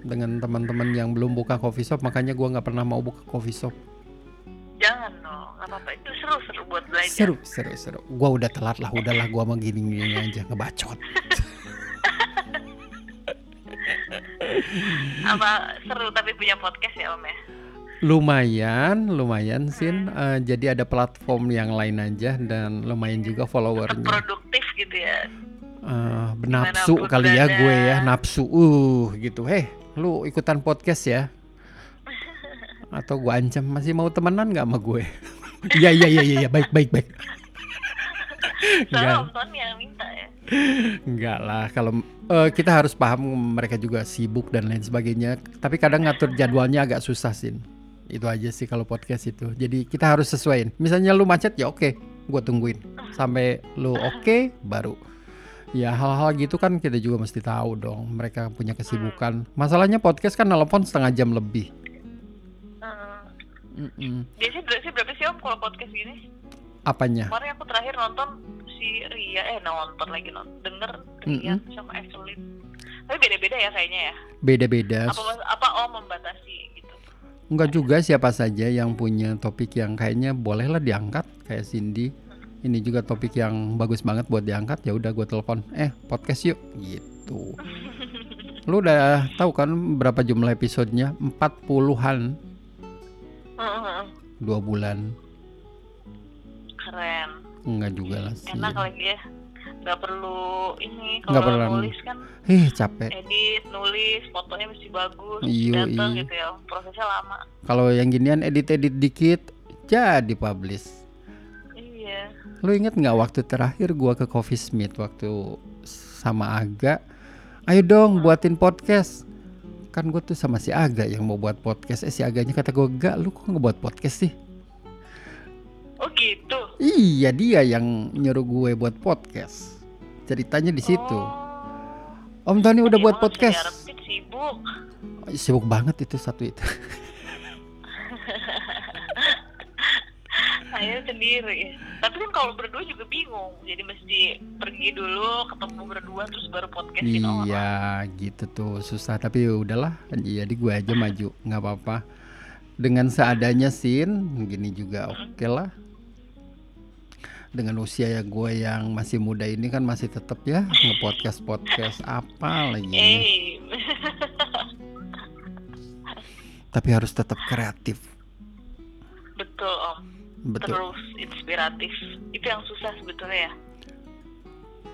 dengan teman-teman yang belum buka coffee shop, makanya gua nggak pernah mau buka coffee shop.
jangan nggak apa-apa itu seru seru buat belajar
Seru, seru, seru. Gua udah telat lah, udahlah gua mau gini-gini aja ngebacot. *laughs*
Apa seru tapi punya podcast ya Om ya?
Lumayan, lumayan Sin. Eh, jadi ada platform yang lain aja dan lumayan juga
Tetap
followernya.
produktif gitu ya.
Eh, nafsu
Di mana pun
kali ya
berada.
gue ya, nafsu. Uh, gitu. Heh, lu ikutan podcast ya? *laughs* Atau gue ancam masih mau temenan nggak sama gue? *laughs* Iya iya iya iya baik baik baik.
Soalnya
Enggak.
Om Tony yang minta ya.
Enggak lah, kalau eh, kita harus paham mereka juga sibuk dan lain sebagainya. Tapi kadang ngatur jadwalnya agak susah sih. Itu aja sih kalau podcast itu. Jadi kita harus sesuaiin. Misalnya lu macet ya oke, gue tungguin sampai lu oke baru. Ya hal-hal gitu kan kita juga mesti tahu dong. Mereka punya kesibukan. Masalahnya podcast kan nelpon setengah jam lebih. Mm-mm.
Biasanya durasi berapa sih Om kalau podcast gini?
Apanya?
Kemarin aku terakhir nonton si Ria, eh nonton lagi nonton, denger Ria sama Evelyn. Tapi beda-beda ya kayaknya ya.
Beda-beda.
Apa apa Om membatasi gitu?
Enggak juga siapa saja yang punya topik yang kayaknya bolehlah diangkat kayak Cindy. Ini juga topik yang bagus banget buat diangkat. Ya udah gue telepon. Eh, podcast yuk gitu. *laughs* Lu udah tahu kan berapa jumlah episodenya? 40-an Dua bulan.
Keren.
Enggak juga lah sih.
Enak lagi ya. Gak perlu ini
Nggak
kalau
perlu.
nulis kan
Ih, capek.
edit, nulis, fotonya mesti bagus,
Iya,
datang
iya.
gitu ya. Prosesnya lama.
Kalau yang ginian edit-edit dikit jadi publish.
Iya.
Lu inget nggak waktu terakhir gua ke Coffee Smith waktu sama Aga? Ayo dong buatin podcast. Kan gue tuh sama si Aga yang mau buat podcast. Eh si Aganya kata gue gak, lu kok nggak buat podcast sih?
Oh gitu.
Iya dia yang nyuruh gue buat podcast. Ceritanya di situ.
Oh.
Om Tony udah
Ya,
buat podcast.
Sibuk.
Sibuk banget itu satu itu. *laughs*
Saya sendiri. Tapi kan kalau berdua juga bingung. Jadi mesti pergi dulu, ketemu berdua, terus baru podcastin orang.
Iya gitu tuh susah tapi ya udahlah. Jadi gue aja maju nggak apa-apa. Dengan seadanya sin, gini juga oke lah. Dengan usia ya gue yang masih muda ini kan masih tetap ya nge-podcast podcast apa lagi.
Eh,
Tapi harus tetap kreatif.
betul om.
Betul.
Terus inspiratif. Itu yang susah sebetulnya ya.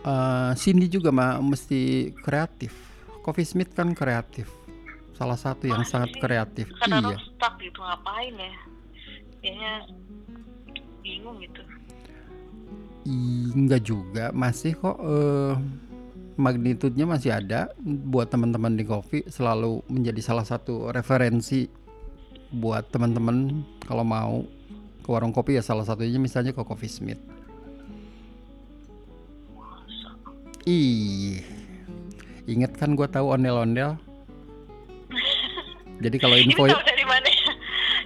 Eh, Cindy juga mah mesti kreatif. Coffee Smith kan kreatif. Salah satu yang
Masa
sangat
sih?
kreatif.
Karena
Iya.
stuck gitu ngapain ya? Kayaknya bingung gitu.
Enggak juga, masih kok eh, magnitudenya masih ada buat teman-teman di Coffee selalu menjadi salah satu referensi buat teman-teman kalau mau ke warung kopi ya salah satunya misalnya ke Coffee Smith. Ih, inget kan gue tahu ondel-ondel. *laughs* Jadi kalau
Ini
info
tahu dari mana ya?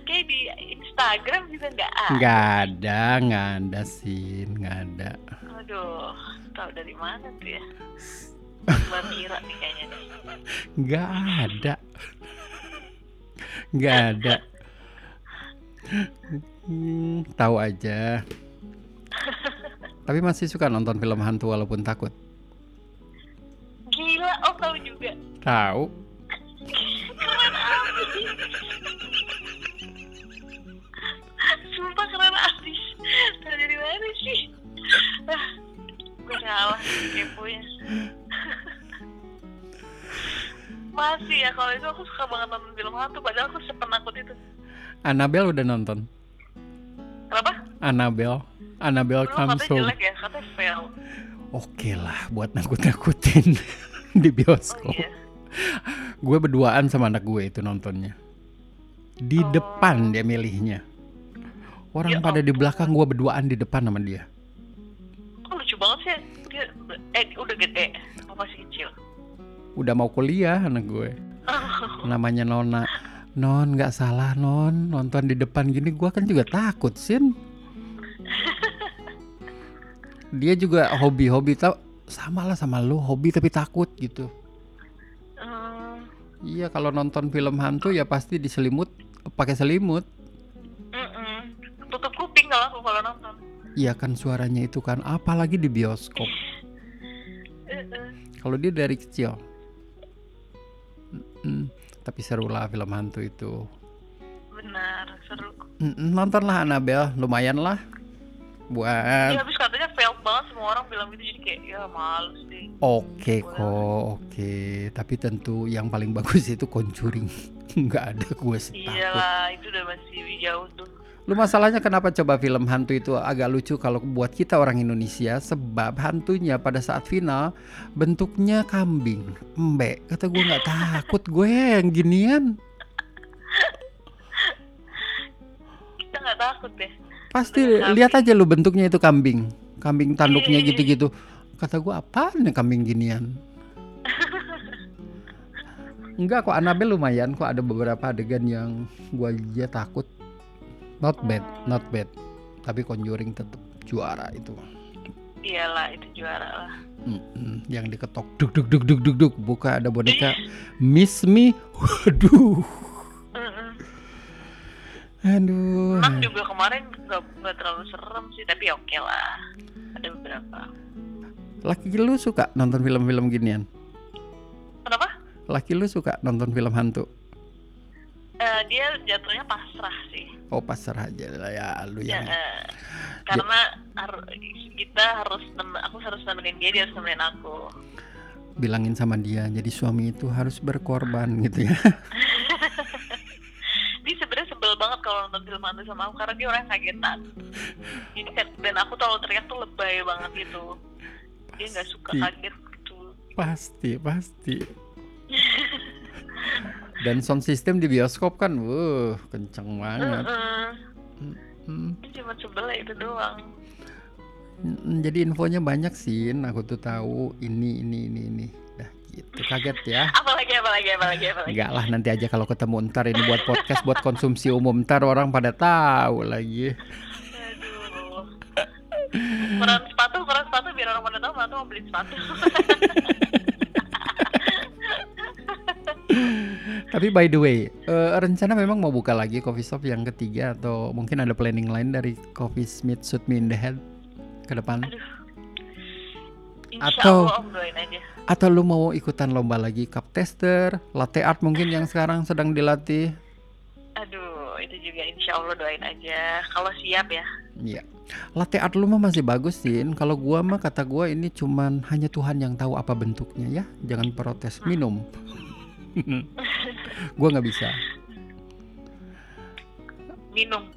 Kayak di Instagram juga nggak ada.
nggak ada, nggak ada sih, nggak ada.
Aduh, tahu dari mana tuh ya? *laughs* Mbak Mira nih kayaknya nih.
Nggak ada. Nggak ada. *laughs* Hmm, tahu aja. *laughs* Tapi masih suka nonton film hantu walaupun takut.
Gila, om tahu juga.
Tahu.
Keren abis. Sumpah keren abis. Tahu dari mana sih? Ah, gue salah keponya. Masih ya kalau itu aku suka banget nonton film hantu padahal aku sepenakut itu.
Annabelle udah nonton.
Kenapa?
Annabelle. Annabelle
Dulu
comes home.
jelek ya, katanya fail.
Oke lah, buat nakut-nakutin *laughs* di
Oh
bioskop.
iya.
Gue berduaan sama anak gue itu nontonnya. Di
Oh.
depan dia milihnya. Orang
Ya
pada di
ampun.
belakang gue berduaan di depan sama dia.
Kok lucu banget sih? Dia eh udah gede, apa masih kecil?
Udah mau kuliah anak gue. *laughs* namanya Nona Non nggak salah Non nonton di depan gini gua kan juga takut sin *laughs* dia juga hobi-hobi tau sama lah sama lu hobi tapi takut gitu
Hmm,
iya kalau nonton film hantu ya pasti diselimut pakai selimut
mm-mm. Tutup kuping kalau aku kalau nonton.
iya kan suaranya itu kan apalagi di bioskop *laughs*
Eh, eh.
kalau dia dari kecil. Tapi seru lah film hantu itu.
benar seru
Nontonlah Annabelle, lumayan lah. Buat
ya habis katanya failed banget semua orang bilang gitu jadi kayak ya males deh
Oke kok, oke. Tapi tentu yang paling bagus itu Conjuring. *laughs* Nggak ada gue takut.
iyalah itu udah masih jauh tuh
Lu masalahnya kenapa coba film hantu itu agak lucu kalau buat kita orang Indonesia sebab hantunya pada saat final bentuknya kambing, embek. Kata gue nggak takut gue yang ginian.
kita nggak takut deh
Pasti lihat aja lu bentuknya itu kambing, kambing tanduknya *laughs* gitu-gitu. Kata gue apaan nih kambing ginian? *laughs* Enggak kok Annabelle lumayan kok ada beberapa adegan yang gua aja takut. Not bad, not bad. Tapi Conjuring tetap juara itu.
iyalah itu juara lah
Mm-mm, yang diketok duk duk duk duk duk duk buka ada boneka Miss Me. Waduh.
Mm-mm.
Aduh.
Enam juga kemarin nggak nggak terlalu serem sih tapi oke lah ada beberapa
Laki lu suka nonton film-film ginian?
kenapa
Laki lu suka nonton film hantu?
Eh, dia jatuhnya pasrah sih.
Oh pasrah aja lah ya lu
Ya,
yang
eh, karena har- kita harus aku harus nemenin dia dia harus nemenin aku.
Bilangin sama dia jadi suami itu harus berkorban gitu ya. *laughs*
dia sebenarnya sebel banget kalau nonton film hantu sama aku karena dia orang kagetan. Jadi dan aku kalau teriak tuh lebay banget gitu. Dia nggak suka kaget gitu.
Pasti, pasti. *laughs* Dan sound system di bioskop kan, wuh, kenceng banget.
Heeh.
Hmm,
Dia cuma sebel itu doang
Jadi infonya banyak sih, aku tuh tahu ini, ini, ini, ini. Dah gitu, kaget ya. *laughs*
apalagi apalagi apalagi apalagi
Enggak lah, nanti aja kalau ketemu ntar ini buat podcast, buat konsumsi umum ntar orang pada tahu lagi.
aduh ukuran sepatu ukuran sepatu biar orang pada tahu mau beli sepatu *laughs*
Tapi by the way, eh, rencana memang mau buka lagi coffee shop yang ketiga atau mungkin ada planning lain dari Coffee Smith Shoot Me in the Head ke depan?
aduh Insya
Atau-
Allah aja
Atau lu mau ikutan lomba lagi cup tester, latte art mungkin yang sekarang sedang dilatih?
aduh itu juga Insya Allah doain aja kalau siap ya
Iya. Latte art lu mah masih bagus sih. Kalau gua mah kata gua ini cuman hanya Tuhan yang tahu apa bentuknya ya. Jangan protes, minum. *laughs* gua nggak bisa.
minum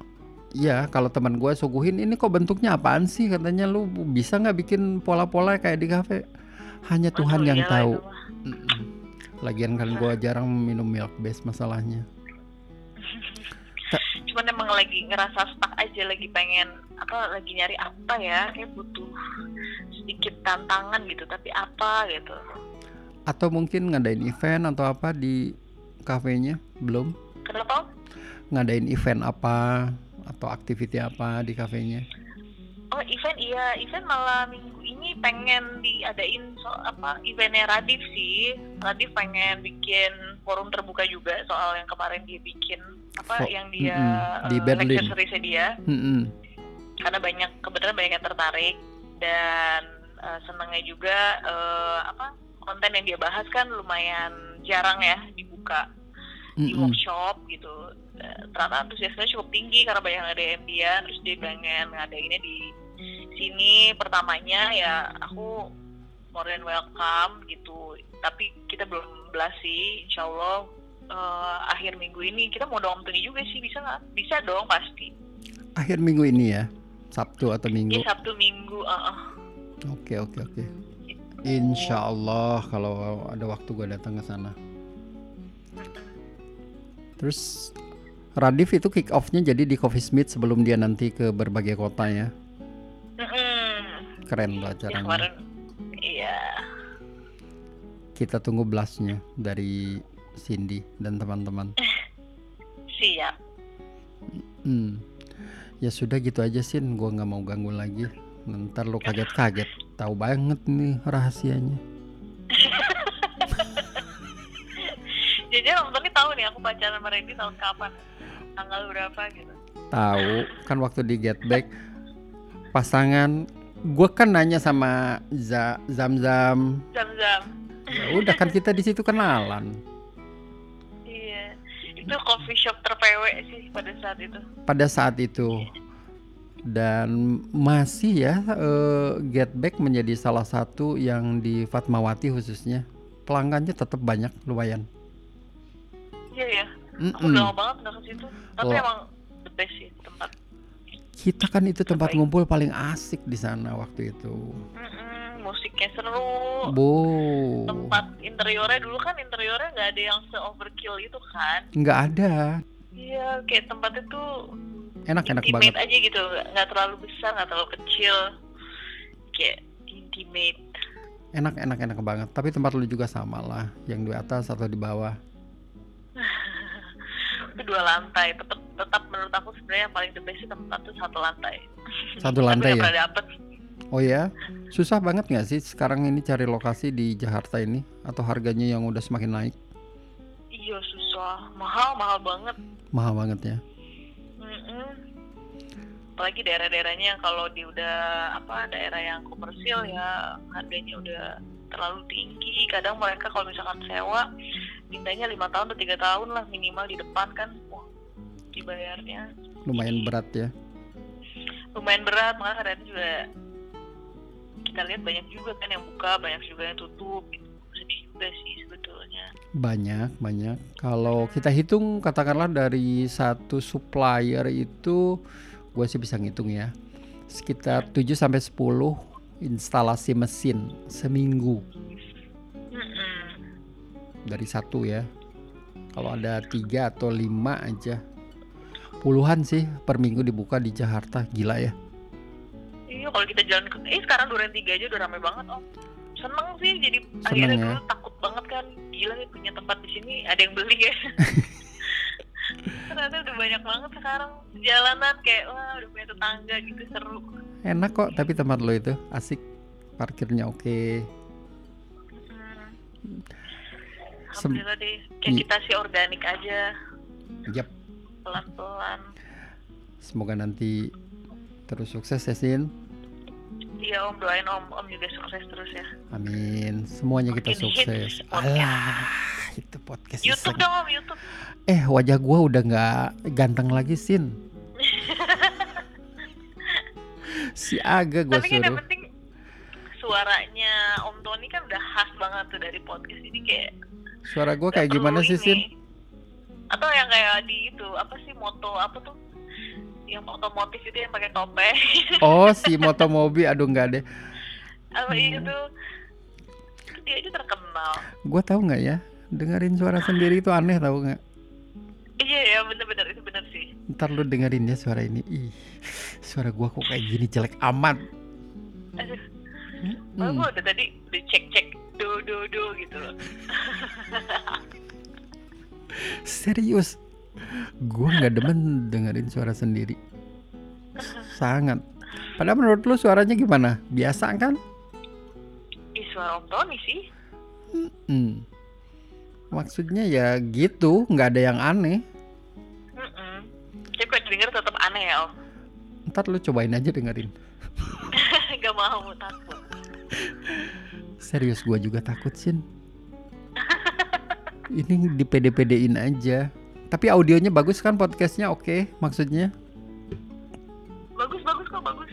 Iya, kalau teman gua suguhin ini kok bentuknya apaan sih? Katanya lu bisa nggak bikin pola-pola kayak di kafe? Hanya Tuhan
Aduh,
yang
iyalah
tahu.
itu.
Lagian kan gua jarang minum milk base masalahnya. *laughs*
cuman emang lagi ngerasa stuck aja lagi pengen apa lagi nyari apa ya kayak butuh sedikit tantangan gitu tapi apa gitu
Atau mungkin ngadain event atau apa di kafenya? Belum?
kenapa?
Ngadain event apa atau activity apa di kafenya?
oh event iya event malah minggu ini pengen diadain so apa eventnya Radif sih Radif pengen bikin forum terbuka juga soal yang kemarin dia bikin apa
Fo-
yang dia
mm-mm, di
eh,
Berlin.
lecture dia
Mm-mm.
karena banyak kebetulan banyak yang tertarik dan eh, senangnya juga eh, apa konten yang dia bahas kan lumayan jarang ya dibuka. Di
Mm-mm.
workshop gitu. Ternyata antusiasnya cukup tinggi karena banyak yang DM dia. Terus dia pengen ngadainnya di sini. Pertamanya ya aku more than welcome gitu. Tapi kita belum belas sih. Insya Allah eh, akhir minggu ini. Kita mau dong Tony juga sih. Bisa nggak? Bisa dong pasti.
Akhir minggu ini ya, Sabtu atau
ya
Minggu.
Sabtu Minggu.
Oke oke oke. Insya Allah kalau ada waktu gue datang ke sana. Terus Radif itu kick off-nya jadi di Coffee Smith sebelum dia nanti ke berbagai kota ya. Keren lah
Ya,
caranya.
iya
Kita tunggu blastnya dari Cindy dan teman-teman. *laughs*
siap
Hmm. Ya sudah gitu aja sih, gua nggak mau ganggu lagi. Ntar lu kaget-kaget, tahu banget nih rahasianya. *laughs*
jadi Om Tony tahu nih aku pacaran sama Randy tahun kapan? Tanggal berapa gitu.
Tahu kan waktu di Get Back pasangan gue kan nanya sama Za, Zam Zam.
Jam-jam
ya udah kan kita di situ kenalan.
Itu coffee shop terpewe sih pada saat itu.
Pada saat itu dan masih ya uh, Get Back menjadi salah satu yang di Fatmawati khususnya. Pelanggannya tetap banyak lumayan.
Iya ya
Mm-mm.
aku udah banget nggak ke situ. Tapi
Oh.
emang the best sih tempat.
Kita kan itu tempat
Terbaik.
ngumpul paling asik di sana waktu itu.
Mm-mm, musiknya seru.
Bo.
Tempat interiornya dulu kan interiornya nggak ada yang se overkill itu kan?
Nggak ada.
Iya kayak tempatnya tuh
enak-enak
intimate
banget.
aja gitu nggak terlalu besar nggak terlalu kecil. Kayak intimate.
Enak enak enak banget. Tapi tempat lu juga sama lah yang di atas atau di bawah. *laughs*
Itu dua lantai. Tetap tetap menurut aku sebenarnya yang paling the best sih tempat tuh satu lantai. *laughs*
Satu lantai ya?
dapet.
Oh ya? Susah banget nggak sih sekarang ini cari lokasi di Jakarta ini? Atau harganya yang udah semakin naik?
Iya susah. Mahal mahal banget.
Mahal banget ya
Mm-mm. apalagi daerah-daerahnya yang kalau di udah apa daerah yang komersil ya harganya udah terlalu tinggi kadang mereka kalau misalkan sewa mintanya lima tahun atau tiga tahun lah minimal di depan kan wah dibayarnya
lumayan berat ya
lumayan berat makanya kadang juga kita lihat banyak juga kan yang buka banyak juga yang tutup gitu. sedih juga sih
banyak banyak. Kalau kita hitung katakanlah dari satu supplier itu gue sih bisa ngitung ya sekitar 7 sampai 10 instalasi mesin seminggu. Dari satu ya. Kalau ada tiga atau lima aja. Puluhan sih per minggu dibuka di Jakarta. Gila ya.
Iya kalau kita jalan ke eh sekarang Duren tiga aja udah rame banget om. Seneng sih jadi
Seneng
akhirnya
ya.
dulu takut banget kan gila nih punya tempat di sini ada yang beli ya. *laughs* Ternyata udah banyak banget sekarang jalanan kayak wah udah punya tetangga gitu seru.
enak kok tapi tempat lo itu asik parkirnya oke
Hmm.
Sem-
Alhamdulillah deh kayak
Iya.
kita sih organik aja
Yap,
pelan-pelan.
semoga nanti terus sukses ya Sin
Iya om doain om om juga sukses terus ya.
Amin semuanya kita
Makin
sukses
podcast.
Alah itu podcast
YouTube
iseng.
dong om YouTube.
Eh wajah gua udah nggak ganteng lagi Sin *laughs* Si Aga gua
Tapi kan yang
suruh
penting suaranya Om Tony kan udah khas banget tuh dari podcast ini kayak
Suara gua kayak gimana sih Sin?
Atau yang kayak di itu apa sih moto apa tuh? Yang otomotif itu yang pakai topeng. *laughs*
Oh si Motomobi aduh nggak deh
apa
Hmm.
itu? Itu dia aja terkenal.
Gua tahu nggak ya dengerin suara sendiri itu aneh tahu nggak?
Iya ya bener-bener itu bener sih.
Ntar lu dengerin ya suara ini Ih suara gua kok kayak gini jelek amat
Aduh,
Hmm.
hmm. gue udah tadi udah cek-cek do do do gitu loh.
Serius Gua nggak demen dengerin suara sendiri Sangat Padahal menurut lu suaranya gimana? Biasa kan?
Ih suara Om Tony sih.
Hmm. Maksudnya ya gitu nggak ada yang aneh
Mm-mm. Tapi kalau denger tetap aneh ya Om.
Ntar lu cobain aja dengerin *laughs*
Gak mau takut.
Serius gua juga takut Sin Ini di pede-pedein aja Tapi audionya bagus kan podcastnya oke maksudnya
Bagus bagus kok bagus.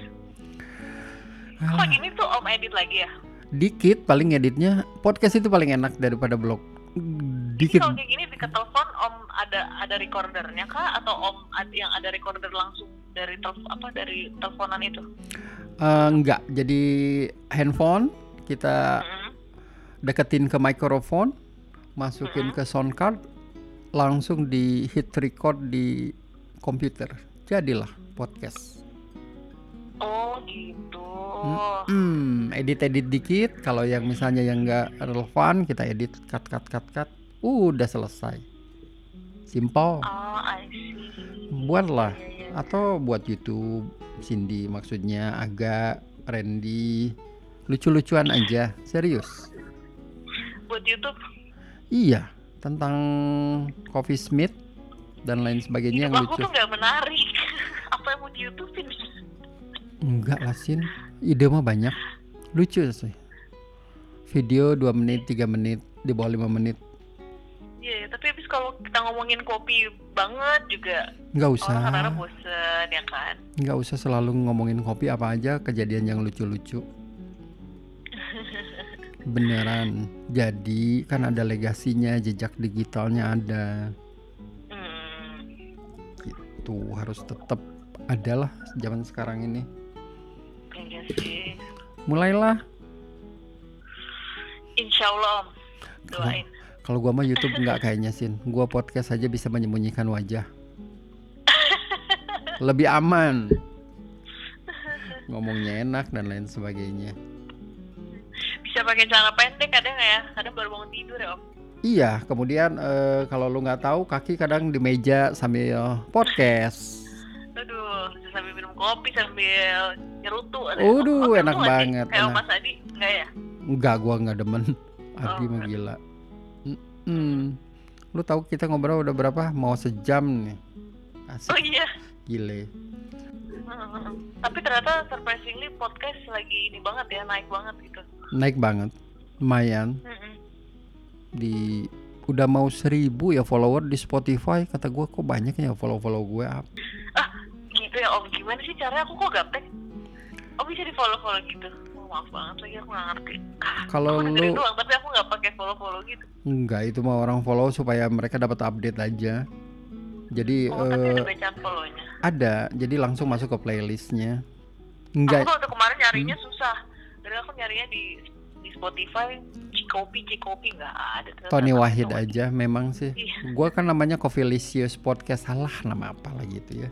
Kok
Ah,
gini tuh Om edit lagi ya?
Dikit paling editnya Podcast itu paling enak daripada blog Dikit
kalau kayak gini di telepon Om ada ada recordernya kah atau Om ad- yang ada recorder langsung dari telepon apa dari teleponan itu?
Eh, Enggak Jadi handphone Kita
Mm-mm.
deketin ke mikrofon Masukin
Mm-mm.
ke sound card Langsung di hit record di komputer Jadilah podcast
Oh gitu.
Hmm, edit-edit dikit. Kalau yang misalnya yang nggak relevan kita edit cut cut cut cut. Udah selesai. Simple.
Oh I see.
Buatlah
Iya, iya.
atau buat YouTube. Cindy maksudnya agak Randy lucu-lucuan aja. Serius.
Buat YouTube.
Iya, tentang Coffee Smith dan lain sebagainya yang
Hidup aku
lucu.
tuh nggak menarik. *laughs* apa yang mau di YouTubein?
Enggak lah Sin. Ide mah banyak. Lucu sih. Video 2 menit, 3 menit, di bawah 5 menit.
Iya, ya, tapi habis kalau kita ngomongin kopi banget juga
Nggak usah.
orang kadang-kadang bosen ya kan.
Nggak usah selalu ngomongin kopi apa aja kejadian yang lucu-lucu. *laughs* Beneran. Jadi kan ada legasinya, jejak digitalnya ada.
Hmm.
Itu harus tetap adalah zaman sekarang ini.
Iya sih.
Mulailah.
Insya Allah Om. Doain.
Kalau gua mah YouTube *laughs* nggak kayaknya sin. Gua podcast aja bisa menyembunyikan wajah. Lebih aman. *laughs* Ngomongnya enak dan lain sebagainya.
Bisa pakai celana pendek kadang ya. Kadang baru bangun tidur ya Om.
Iya, kemudian eh, kalau lu nggak tahu kaki kadang di meja sambil podcast.
Aduh, sambil minum kopi sambil nyerutu. ada.
Waduh,
Oh,
enak banget,
Kayak
enak.
Mas Adi, enggak ya?
Enggak, gua nggak demen. *laughs* Adi
Oh,
mah gila. Mm-mm. Lu tahu kita ngobrol udah berapa? Mau sejam nih. Asik,
Oh iya.
gile.
Tapi ternyata surprisingly podcast lagi ini banget ya, naik banget gitu.
Naik banget. Lumayan.
Mm-mm.
di udah mau seribu ya follower di Spotify kata gua kok banyak ya follow follow gue apa
Gitu ya Om, gimana sih caranya aku kok gaptek? Oh bisa di follow follow gitu. Oh, maaf banget lagi aku nggak ngerti. Ah,
Kalau
aku
lu-
doang, tapi aku nggak pakai follow follow gitu.
enggak itu mah orang follow supaya mereka dapat update aja jadi
Oh
eh,
ada bacaan follownya.
ada jadi langsung masuk ke playlistnya
Aku
enggak Hmm.
waktu kemarin nyarinya susah. Nyarinya di di Spotify Cikopi Cikopi nggak ada. Ternyata
Tony Wahid
Tony.
aja memang sih
Iya.
gua kan namanya Coffeelicious Podcast salah nama apa lagi itu ya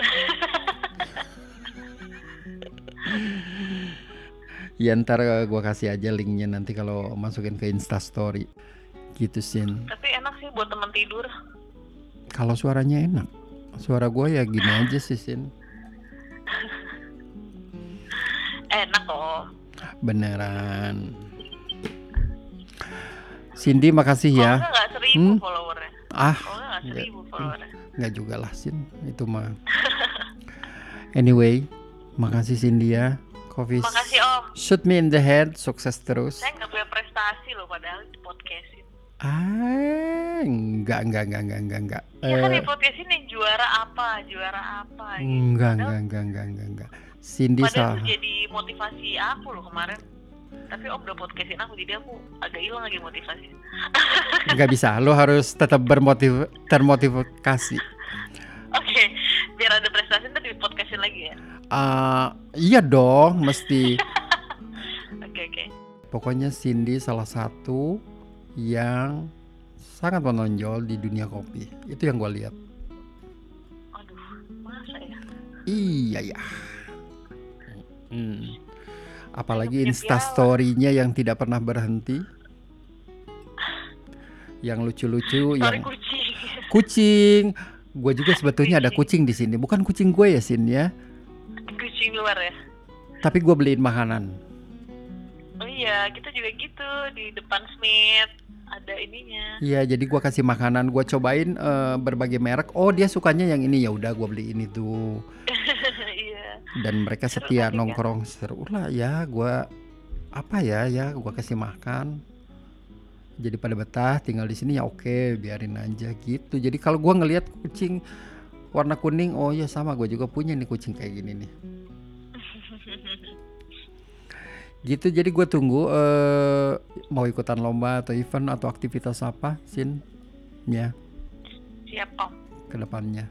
*laughs* ya ntar gua kasih aja linknya nanti kalau masukin ke Instastory gitu sin
Tapi enak sih buat temen tidur.
Kalau suaranya enak, suara gue ya gini aja sih Sin. *laughs*
Enak kok.
Beneran. Cindy makasih
Kalau
ya.
nggak nggak seribu
Hmm?
followernya.
Ah,
Kalau nggak nggak
Nggak.
seribu followernya.
nggak juga lah Sin, itu mah. Anyway, makasih Cindy ya. Coffee
Makasih Om.
shoot me in the head, sukses terus.
Saya nggak punya prestasi loh padahal di podcastin.
Ah, enggak, enggak, enggak, enggak, enggak, enggak.
Ya kan
Eh,
di podcastin yang juara apa, juara apa gitu.
enggak,
Padahal-
enggak, enggak, enggak, enggak, enggak. Cindy
Padahal itu jadi motivasi aku loh kemarin. Tapi Om udah podcastin aku jadi aku agak hilang lagi motivasi. *laughs*
Enggak bisa, lo harus tetap bermotiv termotivasi.
Oke, biar ada prestasi ntar di podcastin lagi ya.
Ah, iya dong, mesti. *laughs*
Oke oke.
Pokoknya Cindy salah satu yang sangat menonjol di dunia kopi. Itu yang gue lihat.
Aduh, masa ya?
Iya ya. Hmm. Apalagi instastory-nya yang tidak pernah berhenti. Yang lucu-lucu, yang
kucing. *laughs*
kucing. Gue juga sebetulnya ada kucing di sini. Bukan kucing gue ya, Sin ya.
kucing luar ya.
Tapi gue beliin makanan.
Oh iya, kita juga gitu di depan Smith ada ininya.
Iya, jadi gua kasih makanan, gua cobain eh, berbagai merek. Oh, dia sukanya yang ini ya udah gua beli ini tuh. *laughs* Dan mereka
Seru
setia
kali, kan?
nongkrong seru lah ya. Gua apa ya ya gua kasih makan. Jadi pada betah tinggal di sini ya oke, biarin aja gitu. Jadi kalau gua ngelihat kucing warna kuning, oh ya sama gue juga punya nih kucing kayak gini nih. *laughs* Gitu jadi gue tunggu eh mau ikutan lomba atau event atau aktivitas apa, Sin? Ya.
Siap Om.
ke depannya.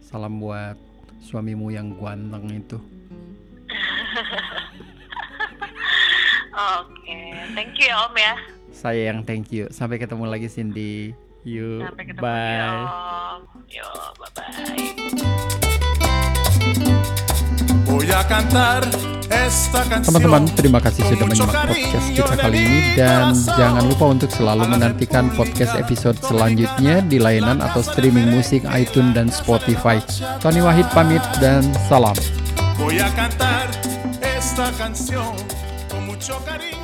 Salam buat suamimu yang ganteng itu. *laughs*
Oke, thank you ya Om ya.
Saya yang thank you. Sampai ketemu lagi Cindy. Yuk,
Sampai ketemu
bye.
ya Om. Yo, bye bye.
Voy a cantar esta canción.
Teman-teman, terima kasih sudah menyimak podcast kita kali ini dan jangan lupa untuk selalu menantikan podcast episode selanjutnya di layanan atau streaming musik iTunes dan Spotify. Tony Wahid pamit dan salam.
Voy a cantar esta canción con mucho cariño